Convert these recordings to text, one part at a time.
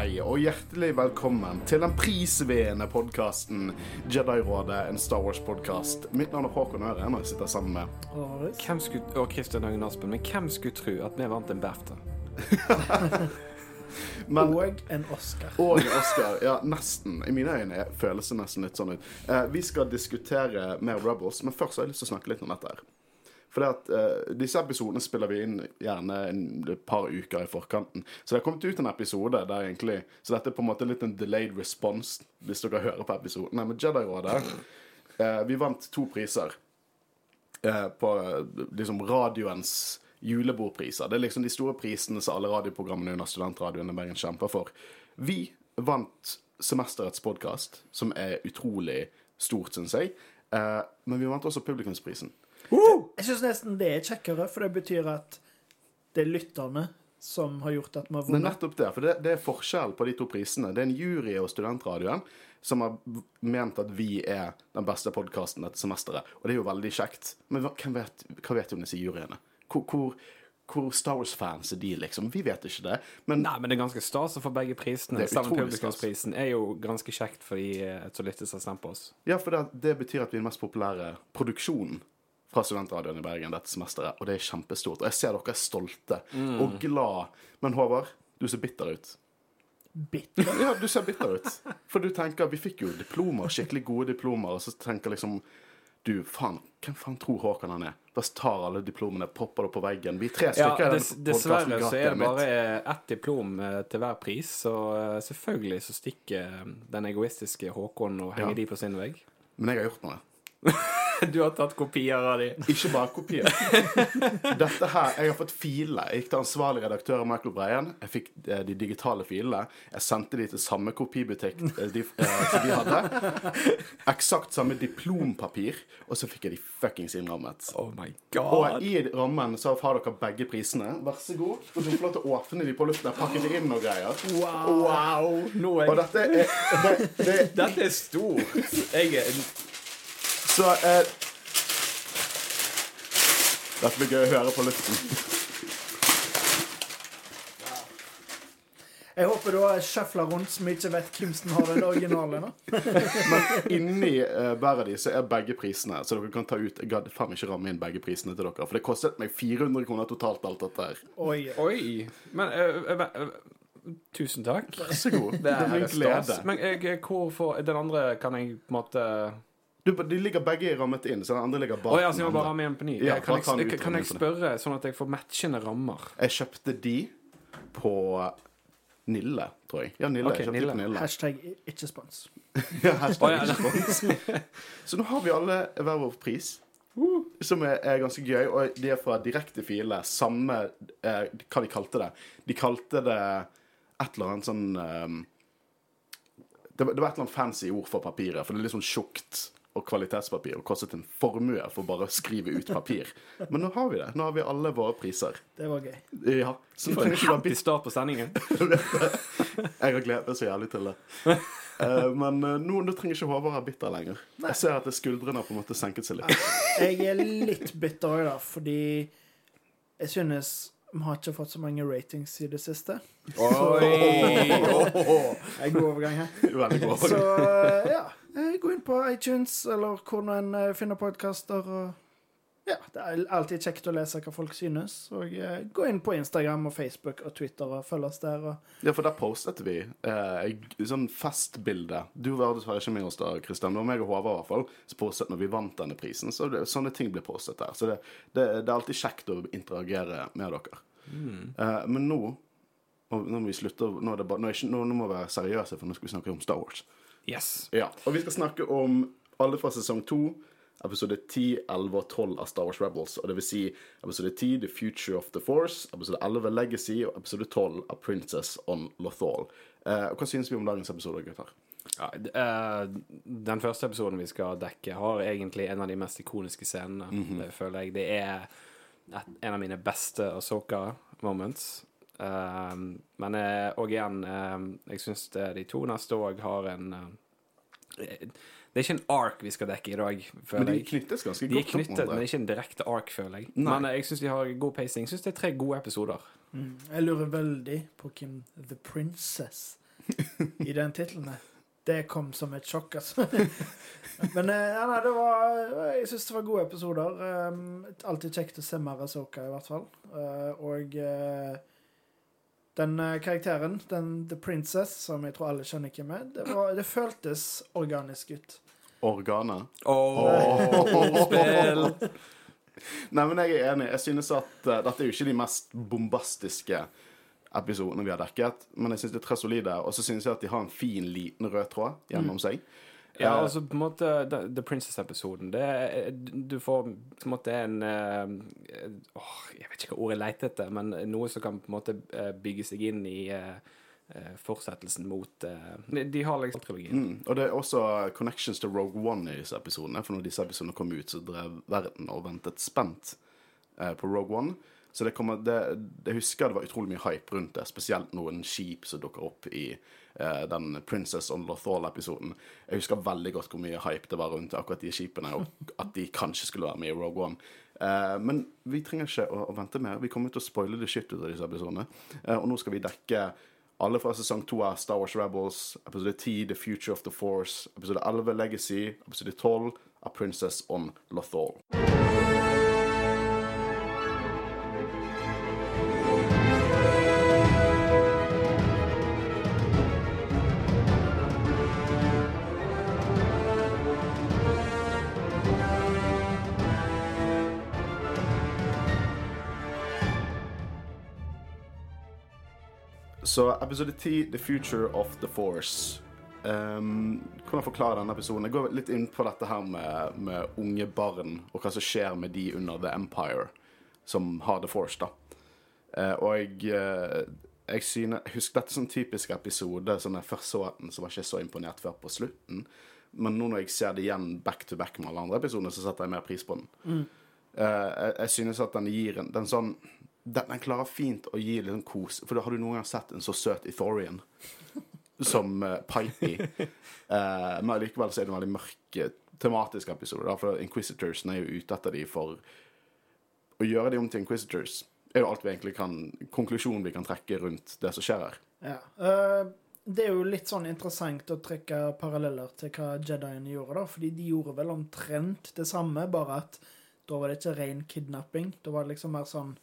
hei, og hjertelig velkommen til den prisvinnende podkasten Jedi-rådet, en Star Wars-podkast. Mitt navn er Håkon Øren, og jeg sitter sammen med Årets. Hvem skulle, og Kristian Hagen Aspen, men hvem skulle tro at vi vant en BAFTA? Men, Og en Oscar. og en Oscar. Ja, nesten. I mine øyne føles det nesten litt sånn ut. Eh, vi skal diskutere mer Rebels, men først har jeg lyst til å snakke litt om dette her. For at uh, Disse episodene spiller vi inn gjerne en, et par uker i forkanten. Så det har kommet ut en episode der egentlig Så dette er på en måte litt en delayed response, hvis dere hører på episoden. Nei, men Jedi-rådet uh, Vi vant to priser uh, på eh, liksom radioens julebordpriser. Det er liksom de store prisene som alle radioprogrammene under studentradioen i Bergen kjemper for. Vi vant semesterets podkast, som er utrolig stort, syns jeg. Eh, men vi vant også publikumsprisen. Jeg syns nesten det er kjekkere, for det betyr at det er lytterne som har gjort at vi har Det er vunnet. nettopp det, for det, det er forskjell på de to prisene. Det er en jury og studentradioen som har ment at vi er den beste podkasten dette semesteret. Og det er jo veldig kjekt. Men hva, hvem vet, hva vet du om disse juryene? Hvor, hvor, hvor Star Wars-fans er de, liksom? Vi vet ikke det. Men Nei, men det er ganske stas å få begge prisene. Sammen utrolig publikumsprisen er jo ganske kjekt for de eh, som lytter seg stemmer på oss. Ja, for det, det betyr at vi er den mest populære produksjonen fra studentradioen i Bergen dette semesteret, og det er kjempestort. Og jeg ser dere er stolte og glad. Men Håvard, du ser bitter ut. Bitter. Ja, du ser bitter ut. For du tenker Vi fikk jo diplomer, skikkelig gode diplomer, og så tenker liksom du, faen, hvem faen tror Håkan han er? Da tar alle diplomene, popper det på veggen. Vi er tre stykker Ja, dess, dessverre så er det bare ett diplom eh, til hver pris, så eh, selvfølgelig så stikker eh, den egoistiske Håkon og henger Ja. de på sin vegg. Men jeg har gjort noe. Du har tatt kopier av de. Ikke bare kopier. Dette her, Jeg har fått filene. Jeg gikk til ansvarlig redaktør Michael Breien. Jeg fikk eh, de digitale filene. Jeg sendte de til samme kopibutikk eh, de, eh, som de hadde. Eksakt samme diplompapir. Og så fikk jeg de fuckings innrammet. Oh my god. Og i rammen så har dere begge prisene. Vær så god. Og du får lov til å åpne de på luften. Pakke de inn og greier. Wow! Nå er Og dette er det, det, Dette er stort. Jeg er Så eh, Dette blir gøy å høre på luften. Jeg håper du har sjøfla rundt som ikke vet hvem som har den originale. nå. Men inni uh, bæret de så er begge prisene, så dere kan ta ut Jeg gadd faen ikke ramme inn begge prisene til dere, for det kostet meg 400 kroner totalt, alt dette her. Oi. Oi. Men uh, uh, Tusen takk. Vær så god. Det, Det er min er glede. Men jeg, hvor får Den andre kan jeg på en måte Du, de ligger begge rammet inn, så den andre ligger bak. Oh, ja, så jeg må bare ha med en på ny? Ja, kan, jeg, kan jeg spørre, sånn at jeg får matchende rammer? Jeg kjøpte de på Nille, tror jeg. Ja, Nille. Okay, jeg Nille. de på Nille. Hashtag ikke spons. Ja, hashtag ikke spons. Så nå har vi alle hver vår pris. Som er, er ganske gøy, og de er fra direkte file. Samme eh, Hva de kalte det? De kalte det et eller annet sånn um, det, var, det var et eller annet fancy ord for papiret, for det er litt sånn tjukt og kvalitetspapir og kostet en formue for bare å skrive ut papir. Men nå har vi det. Nå har vi alle våre priser. Det var gøy. Ja, så For en happy start på sendingen. jeg har gledet meg så jævlig til det. Eh, men eh, nå, nå trenger ikke Håvard være bitter lenger. Jeg ser at skuldrene har på en måte senket seg litt. Jeg er litt bitter òg, da, fordi jeg synes vi har ikke fått så mange ratings i det siste. Oi! Jeg er god overgang her. Veldig bra. Så eh, ja, gå inn på iTunes eller hvor nå en eh, finner podkaster. Ja, det er alltid kjekt å lese hva folk synes. Og eh, gå inn på Instagram og Facebook og Twitter og følg oss der. Og, Ja, for der postet vi eh, sånn festbilde. Du var dessverre ikke med oss da, Kristian. Det var meg og Håvard i hvert fall som postet når vi vant denne prisen. Så det, sånne ting blir postet der. Så det, det, det er alltid kjekt å interagere med dere. Eh, men nå nå må vi slutte nå, er det bare, nå, er ikke, nå, nå må vi være seriøse, for nå skal vi snakke om Star Wars. Yes. Ja, Og vi skal snakke om alle fra sesong 2, episode 10, 11 og 12 av Star Wars Rebels. Og det vil si episode 10, The Future of the Force, episode 11, Legacy, og episode 12 av Princess on Lothal. Eh, og hva synes vi om dagens episode, gutter? Ja, eh, den første episoden vi skal dekke, har egentlig en av de mest ikoniske scenene. Det føler jeg. Det er et, en av mine beste Asoka-moments. Um, men eh, og igjen, um, jeg syns de to neste òg har en eh, Det er ikke en ark vi skal dekke i dag, Men de knyttes ganske De er godt opp knyttet, men det er ikke en direkte ark, føler jeg. Nei. Men eh, jeg syns de har god pacing. Jeg syns det er tre gode episoder. mm, jeg lurer veldig på hvem The Princess i den tittelen. Det kom som et sjokk, altså. Men eh, ja, nei, det var Jeg syns det var gode episoder. Um, alltid kjekt å se mer Asoka, i hvert fall. Uh, og uh, den uh, karakteren, den The Princess, som jeg tror alle skjønner hvem er, det, var, det føltes organisk ut. Organet. Åh, spill! Nei, men jeg er enig. Jeg synes at uh, dette er jo ikke de mest bombastiske episodene vi har dekket, men jeg synes det er tre solide. Og så synes jeg at de har en fin, liten rød tråd gjennom seg. Ja, Eh, altså på en måte The, Princess-episoden Det er Du får på en måte en eh, åh, Jeg vet ikke hva ordet jeg leter etter, men noe som kan på en måte eh, bygge seg inn i eh, eh, fortsettelsen mot eh, de- De har liksom trilogien. Mm, og det er også connections til Rogue One i disse episodene. For når disse episodene kom ut, så drev verden og ventet spent eh, på Rogue One. Så det kommer, det, jeg husker det var utrolig mye hype rundt det, spesielt noen skip som dukker opp i eh, den Princess on Lothal-episoden. Jeg husker veldig godt hvor mye hype det var rundt akkurat de skipene, og at de kanskje skulle være med i Rogue One. Eh, men vi trenger ikke å, å vente mer. Vi kommer til å spoile det shit ut av disse episodene. Eh, og nå skal vi dekke alle fra sesong 2 av Star Wars Rebels, episode 10 The Future of the Force, episode 11 Legacy, episode 12 av Princess on Lothal. Så episode 10, The Future of the Force. Um, hvordan forklare denne episoden? Jeg går litt inn på dette her med, med unge barn, og hva som skjer med de under The Empire, som har The Force, da. Uh, og jeg, uh, jeg synes, jeg husker dette som en typisk episode, Som jeg først så den, så var jeg ikke så imponert før på slutten. Men nå når jeg ser det igjen back to back med alle andre episoder, så setter jeg mer pris på den. Eh, jeg, jeg synes at den gir en den sånn den, den klarer fint å gi litt sånn kos. For da har du noen gang sett en så søt Ithorian som uh, Pipey. Uh, men likevel så er det en veldig mørk eh, tematisk episode. Da, for Inquisitorsen er jo ute etter de for å gjøre de om til Inquisitors. er jo alt vi egentlig kan konklusjonen vi kan trekke rundt det som skjer her. Ja. Uh, det er jo litt sånn interessant å trekke paralleller til hva Jediene gjorde, da. Fordi de gjorde vel omtrent det samme, bare at da var det ikke ren kidnapping. Da var det liksom mer sånn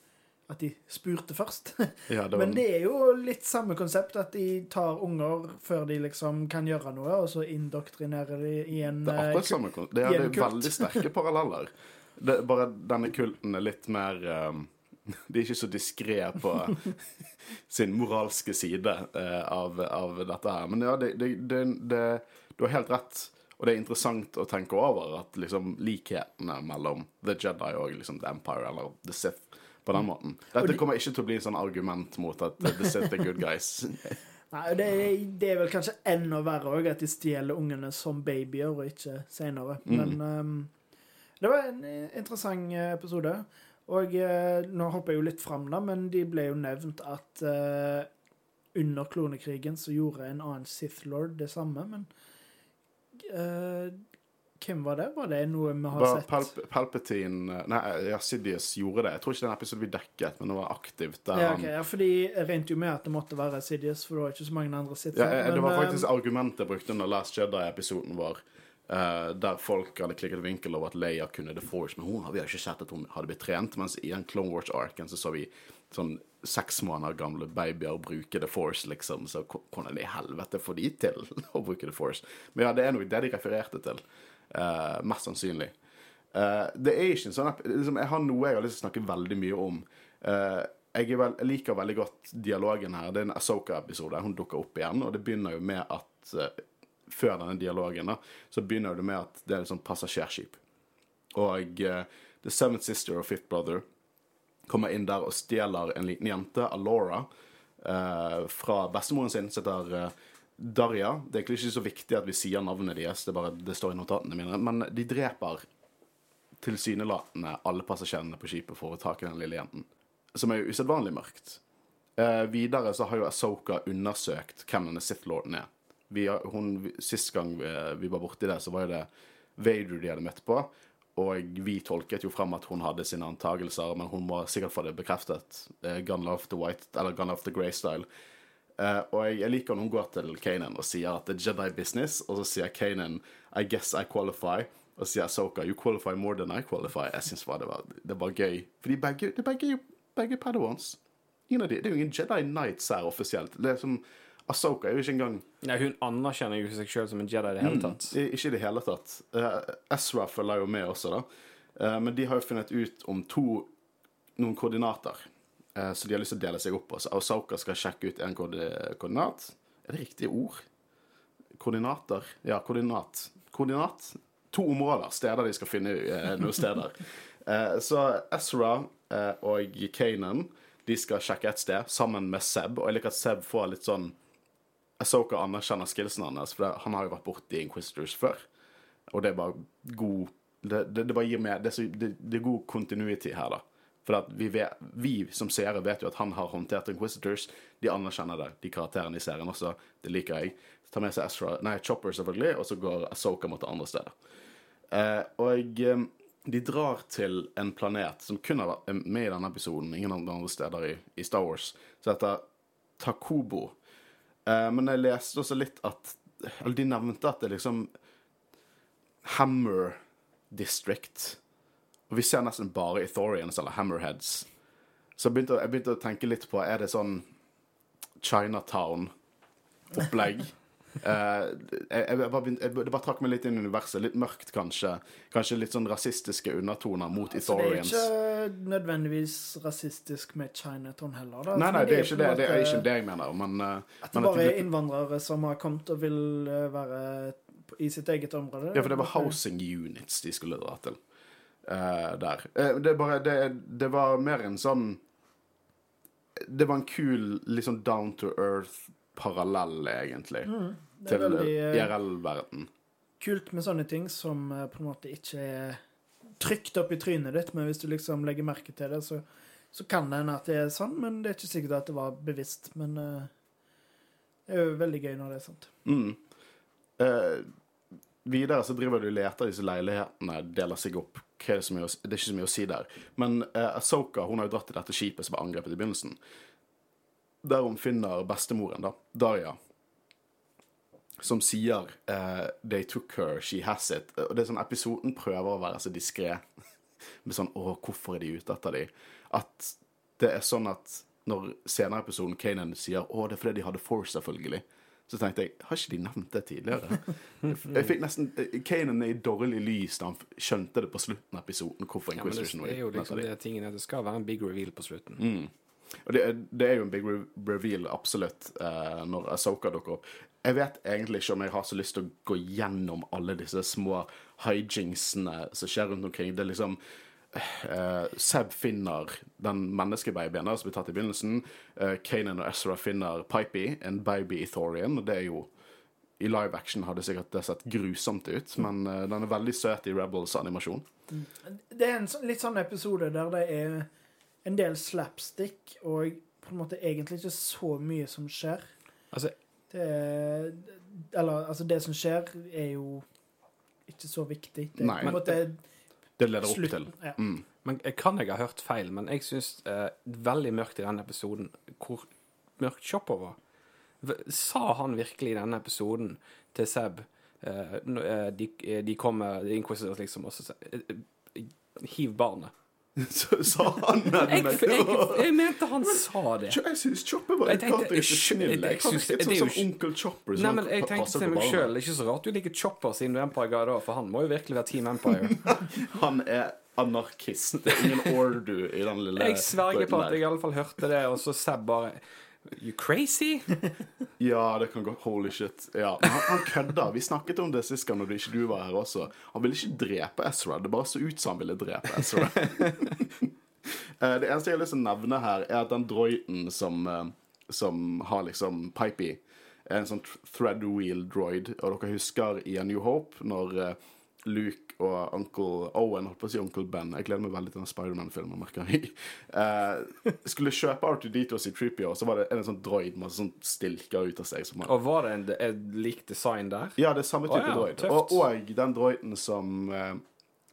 at de spurte først. Ja, det var, Men det er jo litt samme konsept, at de tar unger før de liksom kan gjøre noe, og så indoktrinerer de i en det er eh, akkurat samme konsept. Det er, det er veldig sterke paralleller. Det, bare denne kulten er litt mer um, De er ikke så diskré på sin moralske side uh, av, av dette her. Men ja, det, det, det, det, du har helt rett. Og det er interessant å tenke over at liksom likhetene mellom The Jedi og liksom The Empire eller The Sith på den måten. Dette kommer ikke til å bli en sånn argument mot at The Sith er good guys. Nei, det, er- det er vel kanskje enda verre òg, at de stjeler ungene som babyer, og ikke seinere. Mm. Men ehm, det var en eh, interessant eh, episode. Og uh, nå hopper jeg jo litt fram, da, men de ble jo nevnt at uh, under klonekrigen så gjorde en annen Sith Lord det samme, men hvem var det? Var det noe vi har sett? Palp Palpatine Nei, ja, Sidious gjorde det. Jeg tror ikke den episoden en episode vi dekket, men det var aktivt der Ja, okay. ok, ja, fordi jeg regnet jo med at det måtte være Sidious, for det var ikke så mange andre Sith. Ja, eh, det var men, faktisk argumentet jeg brukte under Last Jedi-episoden vår. Uh, der folk hadde klikket vinkel over at Leia kunne The Force, men hun vi har ikke sett at hun hadde blitt trent. Mens i den Clone Wars-arken så så vi sånn seks måneder gamle babyer bruke The Force, liksom. Så hvordan i helvete får de til å bruke The Force? Men ja, det er nok det de refererte til. Eh, mest sannsynlig. Uh, det er ikke en sånn liksom, Jeg har noe jeg har lyst til å snakke veldig mye om. Uh, jeg, vel, jeg liker veldig godt dialogen her. Det er en Asoka-episode. Hun dukker opp igjen, og det begynner jo med at Før denne dialogen da, så begynner det med at det er et sånt passasjerskip. Og The Seventh Sister og Fifth Brother kommer inn der og stjeler en liten jente, Alora, fra bestemoren sin, som heter Darja. Det er egentlig ikke så viktig at vi sier navnet deres, det, bare, det står i notatene mine. Men de dreper tilsynelatende alle passasjerene på skipet for å ta den lille jenten. Som er jo usedvanlig mørkt. Eh, videre så har jo Asoka undersøkt hvem denne Sith Lorden er. Vi, hun, sist gang vi, vi var borti det, så var jo det Vader de hadde møtt på. Og vi tolket jo frem at hun hadde sine antagelser, men hun må sikkert få det bekreftet. Eh, Gun of the White, eller Gun of the Grey-style. Eh, og jeg, jeg liker når hun går til Kanan og sier at det er Jedi business, og så sier Kanan I guess I qualify. Og så sier Soka you qualify more than I qualify. Jeg syns det var, det var gøy. Fordi begge, det er begge, begge Padawans. De, det er jo ingen Jedi Knights her offisielt. Det er som Asoka er jo ikke engang Nei, hun anerkjenner jo seg sjøl som en Jedi i det hele tatt. Mm, Ikke i det hele tatt. Uh, Ezra følger jo med også, da. Uh, men de har jo funnet ut om to noen koordinater. Eh, så de har lyst til å dele seg opp. Også. Ahsoka skal sjekke ut en koordinat. Er det riktige ord? Koordinater? Ja, koordinat. Koordinat? To områder. Steder de skal finne eh, noen steder. Eh, så Ezra og Kanan de skal sjekke et sted sammen med Seb. Og jeg liker at Seb får litt sånn Asoka anerkjenner skillsen hans, for han har jo vært borti Inquisitors før. Og det er bare god Det, det, det bare gir meg det, det, det er god continuity her, da. For vi, vet, vi som seere vet jo at han har håndtert Inquisitors. De anerkjenner det, de karakterene i serien også. Det liker jeg. Så tar med seg Ezra, nei, Chopper, selvfølgelig, og så går Asoka mot det andre stedet. Eh, og eh, de drar til en planet som kun har vært med i denne episoden, ingen andre steder i, i Star Wars, som heter Takubo. Eh, men jeg leste også litt at Eller de nevnte at det er liksom Hammer District. Og vi ser nesten bare Ethorians eller Hammerheads. Så jeg begynte, jeg begynte å tenke litt på Er det sånn Chinatown-opplegg? Uh, jeg, jeg, bare begynte, jeg, det bare trakk meg litt inn i universet. Litt mørkt, kanskje. Kanskje litt sånn rasistiske undertoner mot Så det er ikke nødvendigvis rasistisk med Chinatown heller. Da. Nei, nei, det er det. Det er ikke det jeg mener. Men, eh, At det men bare er innvandrere som har kommet og vil eh, være i sitt eget område. Ja, for det var housing units de skulle dra til. Eh, der. Uh, det, bare, det, det var mer en sånn Det var en kul, sånn down to earth-parallell, egentlig, Mm, til er eh, IRL-verden. kult med sånne ting som på en måte ikke er trykt opp i trynet ditt, men hvis du liksom legger merke til det, så, så kan det hende at det er sånn, men det er ikke sikkert at det var bevisst. Men uh, det er jo veldig gøy når det er sant. Mm. Uh, videre så driver du og leter disse leilighetene, deler seg opp. Hva er det, som er, det er ikke så mye å si der. Men eh, Asoka hun har jo dratt til dette skipet som ble angrepet i begynnelsen. Der hun finner bestemoren, da, Daria, som sier eh, 'They took her, she has it'. Og det er sånn Episoden prøver å være så diskré. Med sånn 'Å, hvorfor er de ute etter de?' At det er sånn at når senere episoden Kanan sier 'Å, det er fordi de hadde Force', selvfølgelig. Så tenkte jeg Har ikke de nevnt det tidligere? Jeg fikk nesten Kanan er i dårlig lys da han skjønte det på slutten av episoden. Hvorfor Ja, Inquisition det er jo liksom det tingen at det skal være en big reveal på slutten. Mm. Og det, det er jo en big reveal, absolutt, eh, når Asoka dukker opp. Jeg vet egentlig ikke om jeg har så lyst til å gå gjennom alle disse små hijingsene som skjer rundt omkring. Det er liksom eh, Seb finner den menneskebabyen som ble tatt i begynnelsen. Uh, Kanan og Ezra finner Pipey, en baby Ethorian. Og det er jo I live action hadde sikkert det sett grusomt ut, men eh, den er veldig søt i Rebels-animasjon. Det er en sånn, litt sånn episode der det er en del slapstick, og på en måte egentlig ikke så mye som skjer. Altså, Det er, Eller altså, det som skjer, er jo ikke så viktig. Det er Nei. på en måte Det leder opp slutten. til. Ja. Mm. men jeg kan jeg ha hørt feil, men jeg syns eh, veldig mørkt i denne episoden hvor mørkt Chopper var. Sa han virkelig i denne episoden til Seb eh, eh, de, eh, de kommer, de Inquisitors liksom, og så eh, Hiv barnet. Så sa han Jeg, jeg, jeg mente han sa det. Jeg syns Chopper var en tenkte- jeg- snill. jeg- jeg Jeg litt sånn som onkel Chopper. Nei, men jeg tenkte til meg meg det er Ikke så rart du liker Chopper siden du er Empire Guy da, for han må jo virkelig være Team Empire. Han er anarkist. Det er ingen ordu i den lille Jeg sverger på at jeg i alle fall hørte det, og så Seb bare You crazy? Ja, det kan gå Holy shit. Ja. Han, han kødder. Vi snakket om det sist gang når ikke du var her også. Han ville ikke drepe Ezra. Det bare så ut som han ville drepe Ezra. Eh, det eneste jeg har lyst til å nevne her, er at den droiden som, eh, som har liksom Pipey, er en sånn thread wheel droid. Og dere husker i A New Hope når eh, Luke og onkel Owen, holdt på å si onkel Ben Jeg gleder meg veldig til den Spiderman-filmen, merker jeg. Uh, skulle kjøpe R2D2 og C3PO, og så var det en sånn droid med sånn stilker ut av seg. Som Og var det en, en lik design der? ja, det er samme type oh, ja, droid. Og, og den droiden som, uh,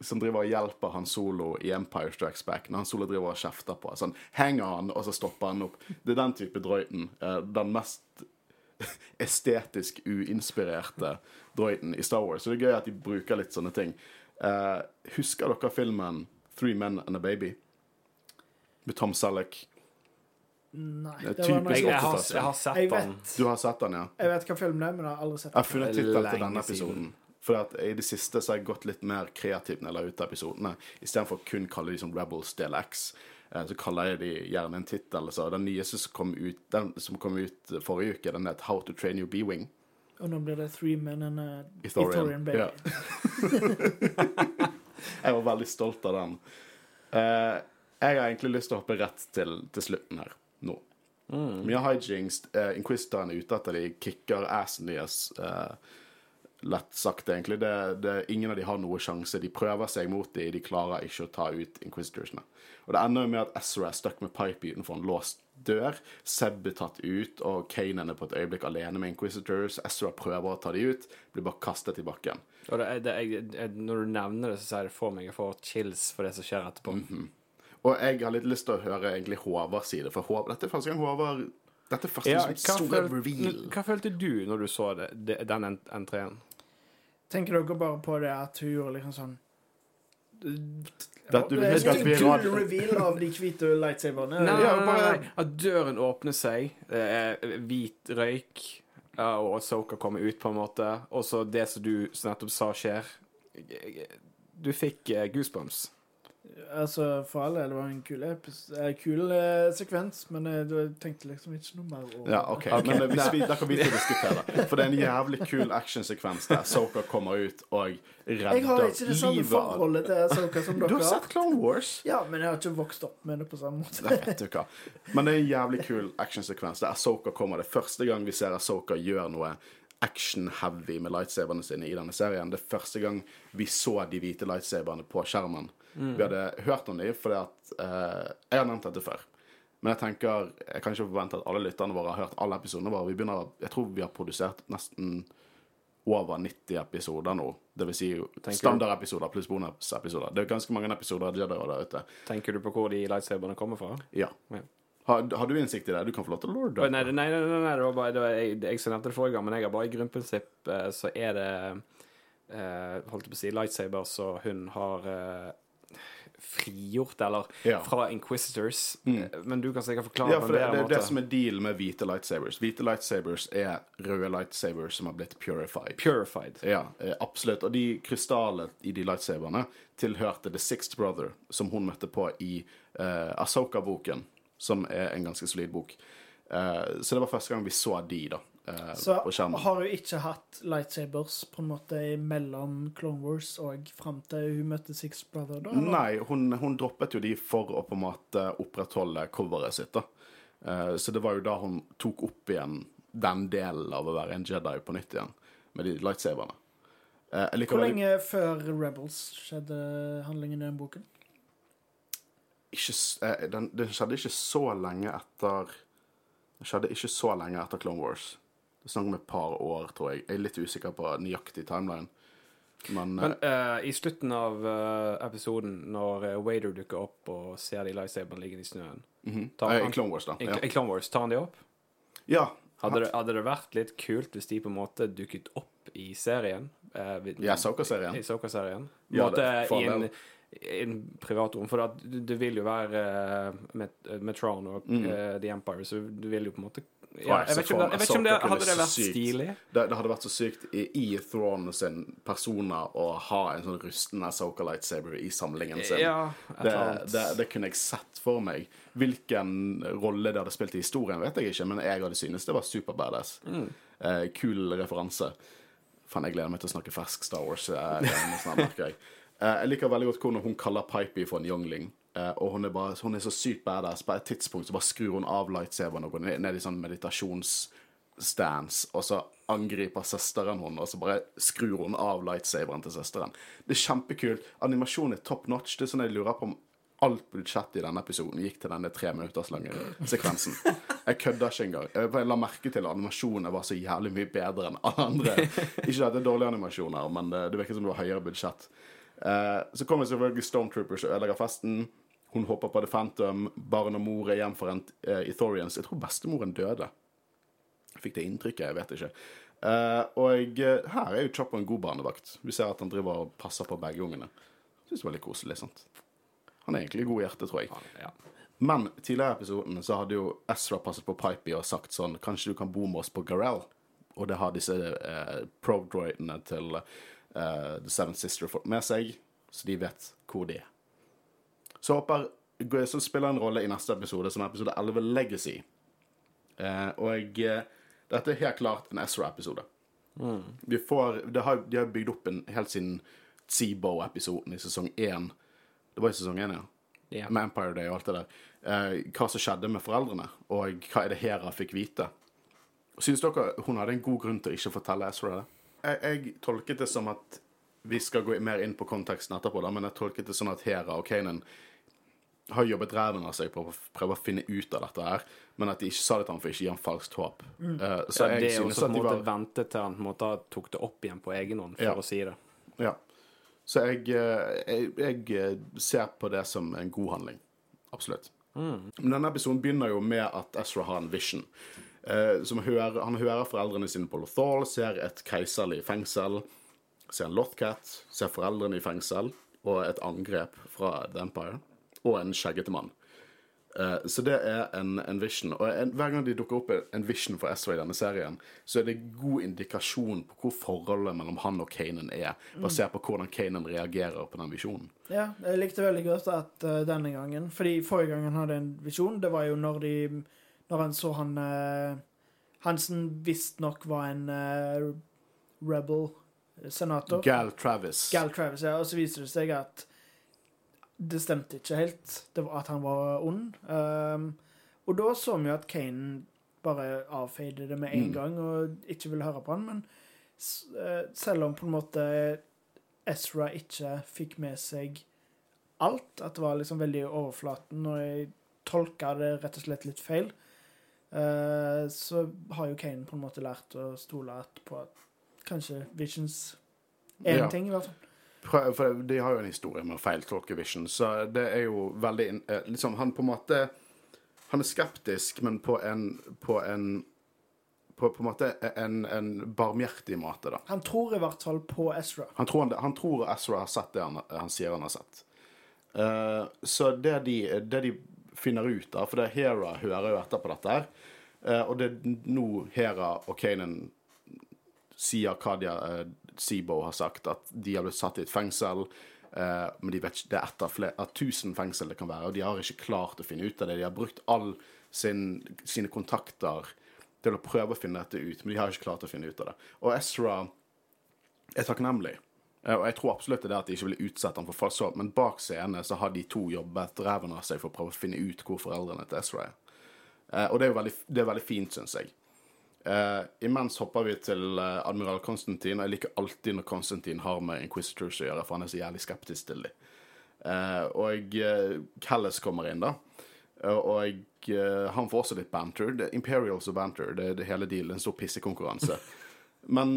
som driver og hjelper Han Solo i Empire Strikes Back, når Han Solo driver og kjefter på sånn, Henger han, og så stopper han opp. Det er den type droiden. eh, Den mest estetisk uinspirerte droiden i Star Wars. Så det er gøy at de bruker litt sånne ting. Uh, husker dere filmen Three Men and a Baby? Med Tom Selleck. Nei, Det var noe Jeg, jeg, har, jeg har sett Jeg den. vet, Du har sett den, ja? jeg vet hva filmen er, men jeg har aldri sett Jeg har funnet tittelen til denne episoden. For at i det siste så har jeg gått litt mer kreativt når jeg la ut episodene. Istedenfor kun kalle de som Rebels del X, så kaller jeg de gjerne en tittel. Den nyeste som kom ut, den som kom ut forrige uke, den het How to Train Your B-Wing. Og nå blir det Three Men and a Historian, Historian Baby. ja. Jeg var veldig stolt av den. Uh, jeg har egentlig lyst til å hoppe rett til, til slutten her nå. Mye hijinks. Uh, Inquisitoren er ute etter de kicker assen deres. eh, lett sagt, egentlig. Det, det, ingen av de har noe sjanse. De prøver seg mot de, de klarer ikke å ta ut Inquisitorsene. Og det ender jo med at Ezra er stuck med Pipe utenfor en låst dør. Seb er tatt ut, og Kanan er på et øyeblikk alene med Inquisitors. Ezra prøver å ta de ut, blir bare kastet i bakken. Og det, det, jeg, når du nevner det, så sier det for meg jeg får chills for det som skjer etterpå. Og jeg har litt lyst til å høre egentlig Håvard si det, for Håvard, dette er første gang Håvard Dette er første Ja, hva, følte, hva følte du når du så det, den en- entreen? Tenker dere bare på det at hun gjorde liksom sånn Det Det er ikke en kul reveal av de hvite lightsaberne. Nei, nei, nei, nei. At døren åpner seg, er hvit røyk, og Soka kommer ut, på en måte, og så det som du nettopp sa, skjer. Du fikk eh, goosebumps. Altså, for all del, det var en kul, eh, kul eh, sekvens, men jeg, jeg tenkte liksom ikke noe mer over Ja, OK. Men det, hvis vi, da kan vi ikke diskutere. For det er en jævlig kul actionsekvens der Soka kommer ut og redder Jeg har ikke det samme forholdet til Soka som Du dere har sett Clone Wars? Ja, men jeg har ikke vokst opp med det på samme måte. Det vet du hva. Men det er en jævlig kul actionsekvens der Soka kommer. Det er første gang vi ser Soka gjøre noe action-heavy med lightsaberne sine i denne serien. Det er første gang vi så de hvite lightsaberne på skjermen. Vi hadde hørt om dem fordi at eh, Jeg har nevnt dette før. Men jeg tenker, jeg kan ikke forvente at alle lytterne våre har hørt alle episodene våre. Vi begynner, Jeg tror vi har produsert nesten over 90 episoder nå. Det vil si standardepisoder pluss bonusepisoder. Det er ganske mange episoder av Jedi der ute. Tenker du på hvor de lightsaberne kommer fra? Ja. Ja. Har, har du innsikt i det? Du kan få lov til å lorde. Nei, nei, nei, nei, det var bare det var jeg, jeg som nevnte det forrige gang, men jeg har bare i grunnprinsipp eh, så er det eh, Holdt jeg på å si lightsaber, så hun har eh, frigjort, eller Ja. fra Inquisitors. Mm. Men du kan sikkert forklare Ja, for det, det det måte. som er deal med hvite lightsabers. Hvite lightsabers er røde lightsabers som har blitt purified. Purified. Ja, eh, absolutt. Og de krystallene i de lightsaberne tilhørte The Sixth Brother, som hun møtte på i uh, Asoka-boken, som er en ganske solid bok. Uh, så det var første gang vi så de, da, eh, Så på skjermen. har hun ikke hatt lightsabers på en måte mellom Clone Wars og fram til hun møtte Six Brother? da? eller? Nei, hun, hun droppet jo de for å på en måte opprettholde coveret sitt. da. Eh, så det var jo da hun tok opp igjen den delen av å være en Jedi på nytt igjen, med de lightsaberne. Eh, Hvor veldig- lenge før Rebels skjedde handlingen i den boken? ikke, eh, den, den skjedde ikke så lenge etter Den skjedde ikke så lenge etter Clone Wars. Det er snakk om et par år, tror jeg. Jeg er litt usikker på nøyaktig timeline. Men, Men eh, i slutten av uh, episoden, når Wader dukker opp og ser de lightsaberne ligge i snøen mm -hmm. han- I Clone Wars, da. I, Ja. I Clone Wars, tar han de opp? ja. Hadde det, hadde det vært litt kult hvis de på en måte dukket opp i serien? Eh, vid- I Soka-serien. I Soka-serien. Ja, i en, privat rom. For det, det vil jo være uh, med, med Tron og eh, The Empire, så du vil jo på en måte ja, jeg, vet ikke om det, vet ikke om det hadde det vært stilig. Det, det hadde vært så sykt i, i Thrawn sin persona å ha en sånn rustende Soka lightsaber i samlingen sin. Ja, det, det, det kunne jeg sett for meg. Hvilken rolle det hadde spilt i historien, vet jeg ikke, men jeg hadde synes det var super badass. Mm. Eh, kul referanse. Faen, jeg gleder meg til å snakke fersk Star Wars. eh, merker jeg. Eh, jeg liker veldig godt hvordan hun kaller Pipey for en youngling. Eh, og hun er, bare, hun er så sykt badass. På et tidspunkt så bare skrur hun av lightsaberen og går ned, i sånn meditasjonsstance, og så angriper søsteren hun, og så bare skrur hun av lightsaberen til søsteren. Det er kjempekult. Animasjonen er top notch. Det er sånn jeg lurer på om alt budsjettet i denne episoden gikk til denne tre minutters lange sekvensen. Jeg kødder ikke engang. Jeg la merke til at animasjonene var så jævlig mye bedre enn alle andre. Ikke at det er dårlige animasjoner, men det, det virker som det var høyere budsjett. Eh, så kommer selvfølgelig Stormtroopers og ødelegger festen. Hun hopper på The Phantom Barn og mor er gjenforent uh, i Thorians. Jeg tror bestemoren døde. Jeg fikk det inntrykket, jeg vet ikke. Uh, og eh, her er jo Chopper en god barnevakt. Vi ser at han driver og passer på begge ungene. Syns det var litt koselig. sant? Han er egentlig god i hjertet, tror jeg. Ja. Men tidligere i episoden så hadde jo Ezra passet på Pipey og sagt sånn Kanskje du kan bo med oss på Garell? Og det har disse eh, pro-droidene til eh, The Seven Sister fått med seg, så de vet hvor de er. Så håper så spiller en rolle i neste episode, som er episode 11, Legacy. Eh, og eh, dette er helt klart en Ezra-episode. Vi får det har, De har bygd opp en helt siden Seabow-episoden i sesong én. Det var i sesong én, ja Yeah. med Empire Day og alt det der. Eh, hva som skjedde med foreldrene, og hva er det Hera fikk vite. Syns dere hun hadde en god grunn til å ikke fortelle Ezra det? Jeg, jeg tolket det som at Vi skal gå mer inn på konteksten etterpå, da, men jeg tolket det sånn at Hera og Kanan har jobbet ræven av seg på å prøve å finne ut av dette her, men at de ikke sa det til ham for ikke å gi ham falskt håp. Eh, så Ja, det er synes også at de var ventet til han på en måte tok det opp igjen på egen hånd, for Ja. å si det. Ja. Så jeg, eh, jeg, jeg eh, ser på det som en god handling. Absolutt. Men denne episoden begynner jo med at Ezra har en vision. Eh, som hører, han hører foreldrene sine på Lothal, ser et keiserlig fengsel, ser en Lothcat, ser foreldrene i fengsel, og et angrep fra The Empire, og en skjeggete mann. Eh, så det er en, en vision. Og en, hver gang de dukker opp en vision for SV i denne serien, så er det god indikasjon på hvor forholdet mellom han og Kanan er, basert på hvordan Kanan reagerer på den visjonen. Ja, jeg likte veldig godt at uh, denne gangen Fordi forrige gang han hadde en visjon, det var jo når de Når han så han uh, Hansen visstnok var en rebel senator. Gal Travis. Gal Travis, ja. Og så viser det seg at det stemte ikke helt. Det var at han var ond. Um, og da så vi jo at Kane bare avfeide det med en Mm. gang og ikke ville høre på han. Men eh, selv om på en måte Ezra ikke fikk med seg alt, at det var liksom veldig overflaten, og jeg tolka det rett og slett litt feil, uh, så har jo Kane på en måte lært å stole på at kanskje Visions er en Ja. ting, i hvert fall. For de har jo en historie med å feiltolke Vision, så det er jo veldig eh, Liksom, han på en måte Han er skeptisk, men på en På en på, på en måte en, en barmhjertig måte, da. Han tror i hvert fall på Ezra. Han tror, han, han tror Ezra har sett det han, han sier han har sett. Uh, så det de, det de finner ut av For det Hera hører jo etter på dette her, Uh, og det er nå Hera og Kanan sier hva de har, eh, Seabow har sagt, at de har blitt satt i et fengsel. Uh, men de vet ikke, det er ett av, flere, tusen fengsel det kan være, og de har ikke klart å finne ut av det. De har brukt alle sin, sine kontakter til å prøve å finne dette ut, men de har ikke klart å finne ut av det. Og Ezra er takknemlig. Uh, Og jeg tror absolutt det er at de ikke ville utsette ham for falsk håp, men bak scenen så har de to jobbet ræven av seg for å prøve å finne ut hvor foreldrene til Ezra er. Uh, og det er jo veldig, det er veldig fint, syns jeg. Eh, imens hopper vi til uh, admiral Konstantin. Jeg liker alltid når Konstantin har med Inquisitors å gjøre, for han er så jævlig skeptisk til dem. Uh, og uh, Callis kommer inn, da. Og han får også litt banter. Det er Imperials og banter, det er det hele dealen. En stor pissekonkurranse. Men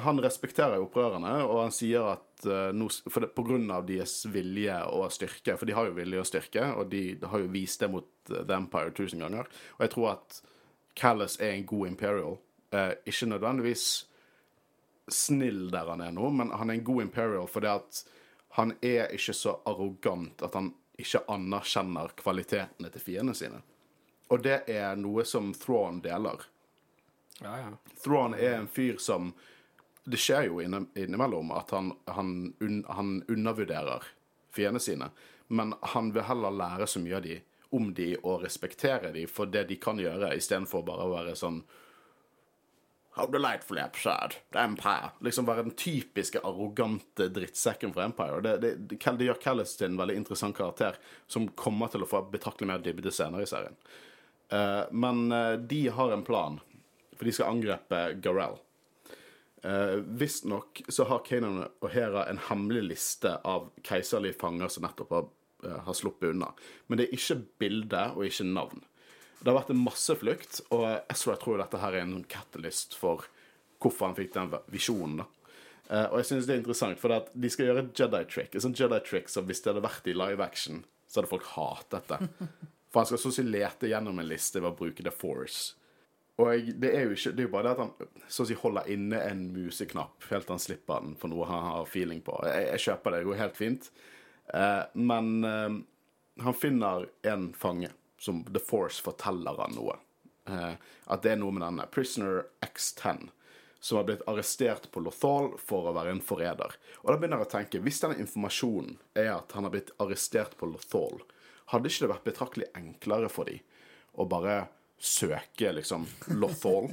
han respekterer opprørerne, og han sier at nå, for det, på grunn av deres vilje og styrke, for de har jo vilje og styrke, og de har jo vist det mot The Empire tusen ganger, og jeg tror at Callis er en god Imperial. Eh, ikke nødvendigvis snill der han er nå, men han er en god Imperial fordi at han er ikke så arrogant at han ikke anerkjenner kvalitetene til fiendene sine. Og det er noe som Thrawn deler. Ja, ja. Thrawn er en fyr som Det skjer jo innimellom at han, han, un, han undervurderer fiendene sine, men han vil heller lære så mye av de, om de og respektere de for det de kan gjøre, istedenfor bare å være sånn How delightfully absurd. The Empire. Liksom være den typiske arrogante drittsekken fra Empire. Det, det, det, gjør Callis til en veldig interessant karakter, som kommer til å få betraktelig mer dybde senere i serien. Uh, men uh, de har en plan, for de skal angripe Garell. Uh, Visstnok så har Kanan og Hera en hemmelig liste av keiserlige fanger som nettopp har, eh, har sluppet unna. Men det er ikke bilde og ikke navn. Det har vært en masseflukt, og Ezra tror dette her er en catalyst for hvorfor han fikk den visjonen. da. Eh, og jeg synes det er interessant, for de skal gjøre et Jedi trick. Et sånt Jedi trick som hvis det hadde vært i live action, så hadde folk hatet det. For han skal så å si lete gjennom en liste ved å bruke The Force. Og det er jo ikke, det er jo bare det at han så å si holder inne en museknapp helt til han slipper den for noe han har feeling på. Jeg, jeg kjøper det, det går helt fint. Eh, men eh, han finner en fange som The Force forteller han noe. Eh, at det er noe med denne Prisoner X10 som har blitt arrestert på Lothal for å være en forræder. Og da begynner jeg å tenke, hvis denne informasjonen er at han har blitt arrestert på Lothal, hadde ikke det vært betraktelig enklere for dem å bare søke liksom Lothal?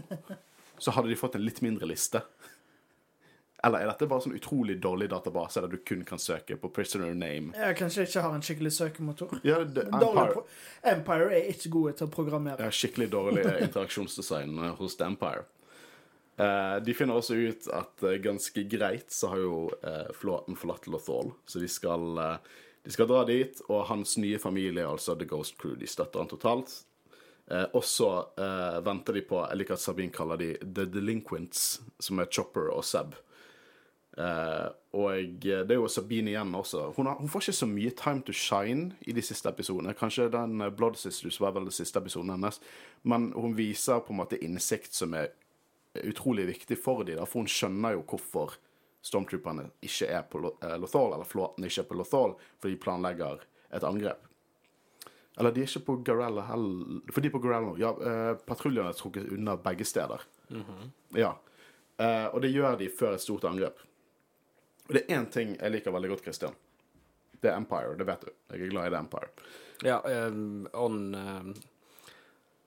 Så hadde de fått en litt mindre liste. Eller er dette bare sånn utrolig dårlig database der du kun kan søke på prisoner name? Jeg kanskje ikke har en skikkelig søkemotor. Ja, det, Empire, Empire er ikke gode til å programmere. ja, skikkelig dårlig interaksjonsdesign eh, hos Empire. Eh, de finner også ut at eh, ganske greit så har jo eh, flåten forlatt Lothal, så de skal, eh, de skal dra dit, og hans nye familie, altså The Ghost Crew, de støtter han totalt. Eh, og så eh, venter de på Jeg liker at Sabine kaller de The Delinquents, som er Chopper og Seb. Eh, og det er jo Sabine igjen også. Hun, har, hun får ikke så mye time to shine i de siste episodene. Kanskje den eh, Blood Sisters var vel den siste episoden hennes. Men hun viser på en måte innsikt som er utrolig viktig for dem. For hun skjønner jo hvorfor stormtrooperne ikke er på eh, Lothal, eller flåten ikke er på Lothal, for de planlegger et angrep. Eller de er ikke på Garella heller. For de er på Garella nå. Ja, uh, patruljene er trukket unna begge steder. Ja. Uh, og det gjør de før et stort angrep. Og det er én ting jeg liker veldig godt, Christian. Det er Empire. Det vet du. Jeg er glad i The Empire. Ja, um, on um,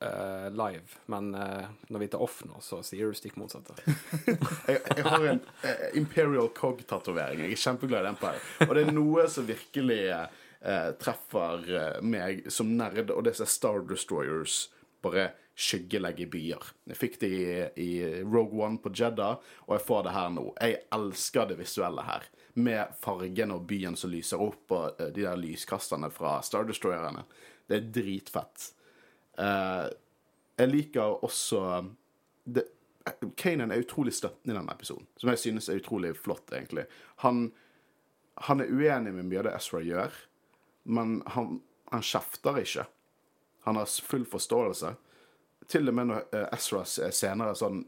uh, live, men uh, når vi tar off nå, så sier du stikk motsatte. Jeg, jeg har en uh, Imperial Cog-tatovering. Jeg er kjempeglad i Empire. Og det er noe som virkelig treffer meg som nerd, og det er Star Destroyers bare skyggelegge byer. Jeg fikk det i, i Rogue One på Jeddah, og jeg får det her nå. Jeg elsker det visuelle her. Med fargen og byen som lyser opp, og eh, de der lyskasterne fra Star Destroyerne. Det er dritfett. Uh, jeg liker også det, Kanan er utrolig støttende i denne episoden, som jeg synes er utrolig flott, egentlig. Han, han er uenig med mye av det Ezra gjør, men han, han kjefter ikke. Han har full forståelse. Til og med når eh, Ezra senere sånn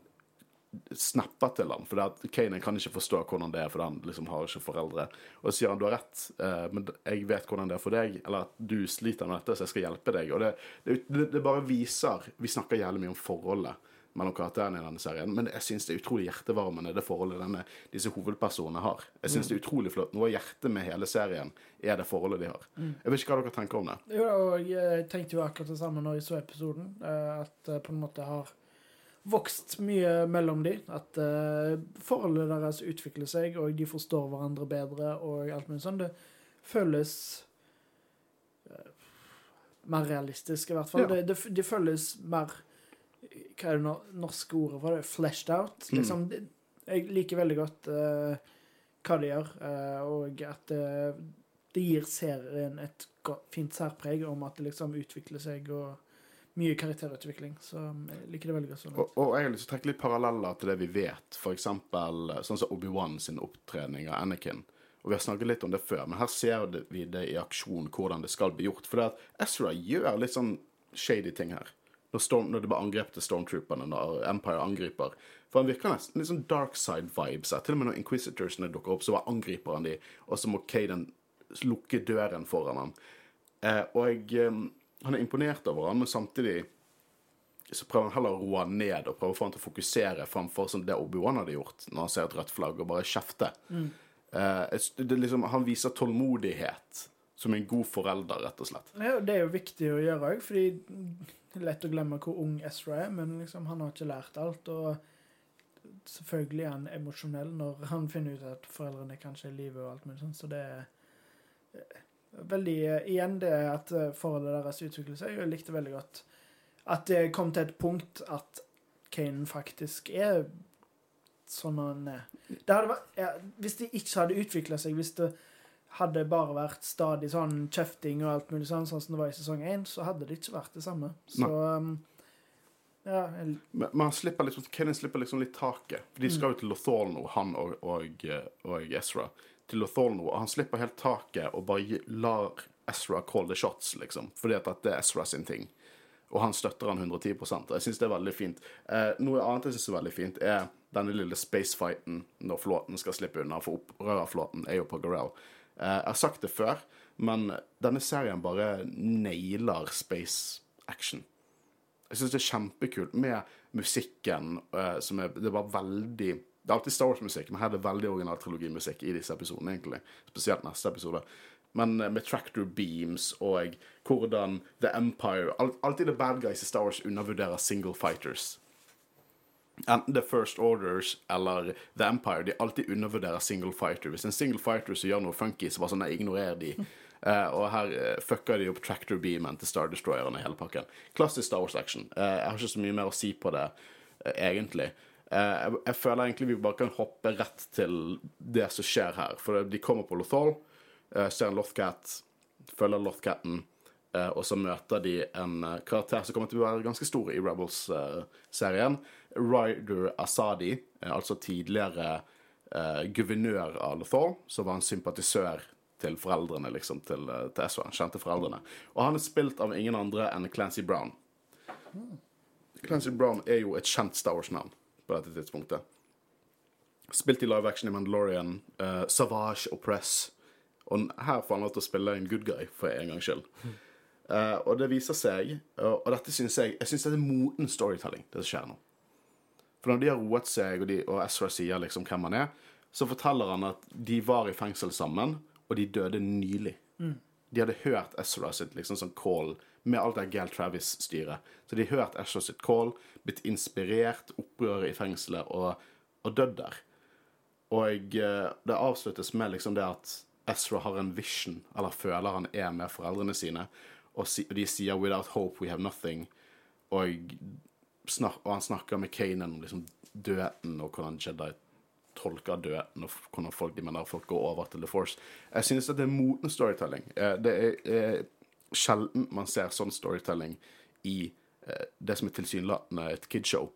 snapper til han, for at Kanan kan ikke forstå hvordan det er, for han liksom har ikke foreldre. Og så sier han du har rett, eh, men jeg vet hvordan det er for deg, eller at du sliter med dette, så jeg skal hjelpe deg. Og det, det, det bare viser Vi snakker jævlig mye om forholdet mellom karakterene i denne serien, men jeg syns det er utrolig hjertevarmende, det forholdet denne, disse hovedpersonene har. Jeg syns det er utrolig flott. Noe av hjertet med hele serien er det forholdet de har. Jeg vet ikke hva dere tenker om det. Jo, og jeg tenkte jo akkurat det samme når jeg så episoden. eh, At det på en måte har vokst mye mellom de. At eh, forholdet deres utvikler seg, og de forstår hverandre bedre og alt mulig sånn. Det føles eh, mer realistisk, i hvert fall. Ja. Det, det, det føles mer Hva er det nor- norske ordet for det? Fleshed out. Liksom, mm. jeg liker veldig godt uh, hva de gjør, uh, og at uh, det gir serien et fint særpreg om at det liksom utvikler seg og mye karakterutvikling. Så um, jeg liker det veldig godt sånn. Og, og jeg har lyst til å trekke litt paralleller til det vi vet. Eksempel sånn som Obi-Wan sin opptrening av Anakin. Og Vi har snakket litt om det før, men her ser vi det i aksjon hvordan det skal bli gjort. For det at Ezra gjør litt sånn shady ting her. Når, Storm, når det blir angrep til Stormtrooperne, når Empire angriper. For han virker nesten litt sånn dark side-vibes. Til og med når Inquisitorsene dukker opp, så bare angriper han de, og så må Caden lukke døren foran ham. Eh, og eh, han er imponert over han, men samtidig så prøver han heller å roe han ned og prøve å få han til å fokusere framfor sånn det Obi-Wan hadde gjort når han ser et rødt flagg, og bare kjefte. Eh, det, er liksom, han viser tålmodighet som en god forelder, rett og slett. Ja, det er jo viktig å gjøre òg, fordi lett å glemme hvor ung Ezra er, men liksom, han har ikke lært alt. Og selvfølgelig er han emosjonell når han finner ut at foreldrene kanskje er i live og alt mulig sånn, så det er eh, veldig eh, Igjen det at eh, forholdet deres utvikler seg. Jeg likte veldig godt at det kom til et punkt at Kanan faktisk er sånn han er. Vært, ja, hvis det ikke hadde utvikla seg, hvis det hadde det bare vært stadig sånn kjefting og alt mulig sånn, sånn som det var i sesong én, så hadde det ikke vært det samme. Så um, Ja, jeg- Men, han slipper liksom, Kenny slipper liksom litt taket. De skal jo til Lotholno, han og, og, og Ezra. Til Lotholno, og han slipper helt taket og bare lar Ezra call the shots, liksom. Fordi at det er Ezra sin ting. Og han støtter han 110 og Jeg syns det er veldig fint. Eh, noe annet jeg syns er veldig fint, er denne lille spacefighten når flåten skal slippe unna, for opprørerflåten er jo på Gorell. Eh, jeg har sagt det før, men denne serien bare nailer space action. Jeg syns det er kjempekult med musikken eh, som er Det var veldig Det er alltid Star Wars-musikk, men her er det veldig original trilogimusikk i disse episodene, egentlig. Spesielt neste episode. Men eh, med tractor beams og hvordan The Empire Alltid the bad guys i Star Wars undervurderer single fighters. Enten The First Orders eller The Empire. De alltid undervurderer single fighter. Hvis en single fighter som gjør noe funky, så bare sånn, jeg ignorer de. Uh, og her uh, fucker de opp tractor beamen til Star Destroyeren i hele pakken. Klassisk Star Wars action. Uh, jeg har ikke så mye mer å si på det, uh, egentlig. Eh, jeg, jeg føler egentlig vi bare kan hoppe rett til det som skjer her. For de kommer på Lothal, ser en Lothcat, følger Lothcaten, eh, og så møter de en eh, karakter som kommer til å være ganske stor i Rebels-serien. Ryder Asadi, eh, altså tidligere eh, guvernør av Lothal, som var en sympatisør til foreldrene, liksom, til, eh, til Ezra. Kjente foreldrene. Og han er spilt av ingen andre enn Clancy Brown. Clancy Brown er jo et kjent Star Wars-navn på dette tidspunktet. Spilt i live action i Mandalorian, eh, Savage og Press. Og her får han lov til å spille en good guy, for en gangs skyld. Uh, og det viser seg, og, og dette syns jeg Jeg syns det er moten storytelling, det som skjer nå. For når de har roet seg, og, de, og Ezra sier liksom hvem han er, så forteller han at de var i fengsel sammen, og de døde nylig. De hadde hørt Ezra sitt liksom sånn call med alt det Gail Travis-styret. Så de hørte Ezra sitt call, blitt inspirert, opprøret i fengselet, og, og dødd der. Og eh, det avsluttes med liksom det at Ezra har en vision, eller føler han er med foreldrene sine, og de sier 'without hope we have nothing', og, snak, og han snakker med Kanan om liksom døden, og hvordan Jedi tolker døden, og hvordan folk, de mener folk går over til The Force. Jeg synes at det er moten storytelling. Eh, Det er, er sjelden man ser sånn storytelling i eh, det som er tilsynelatende et kidshow.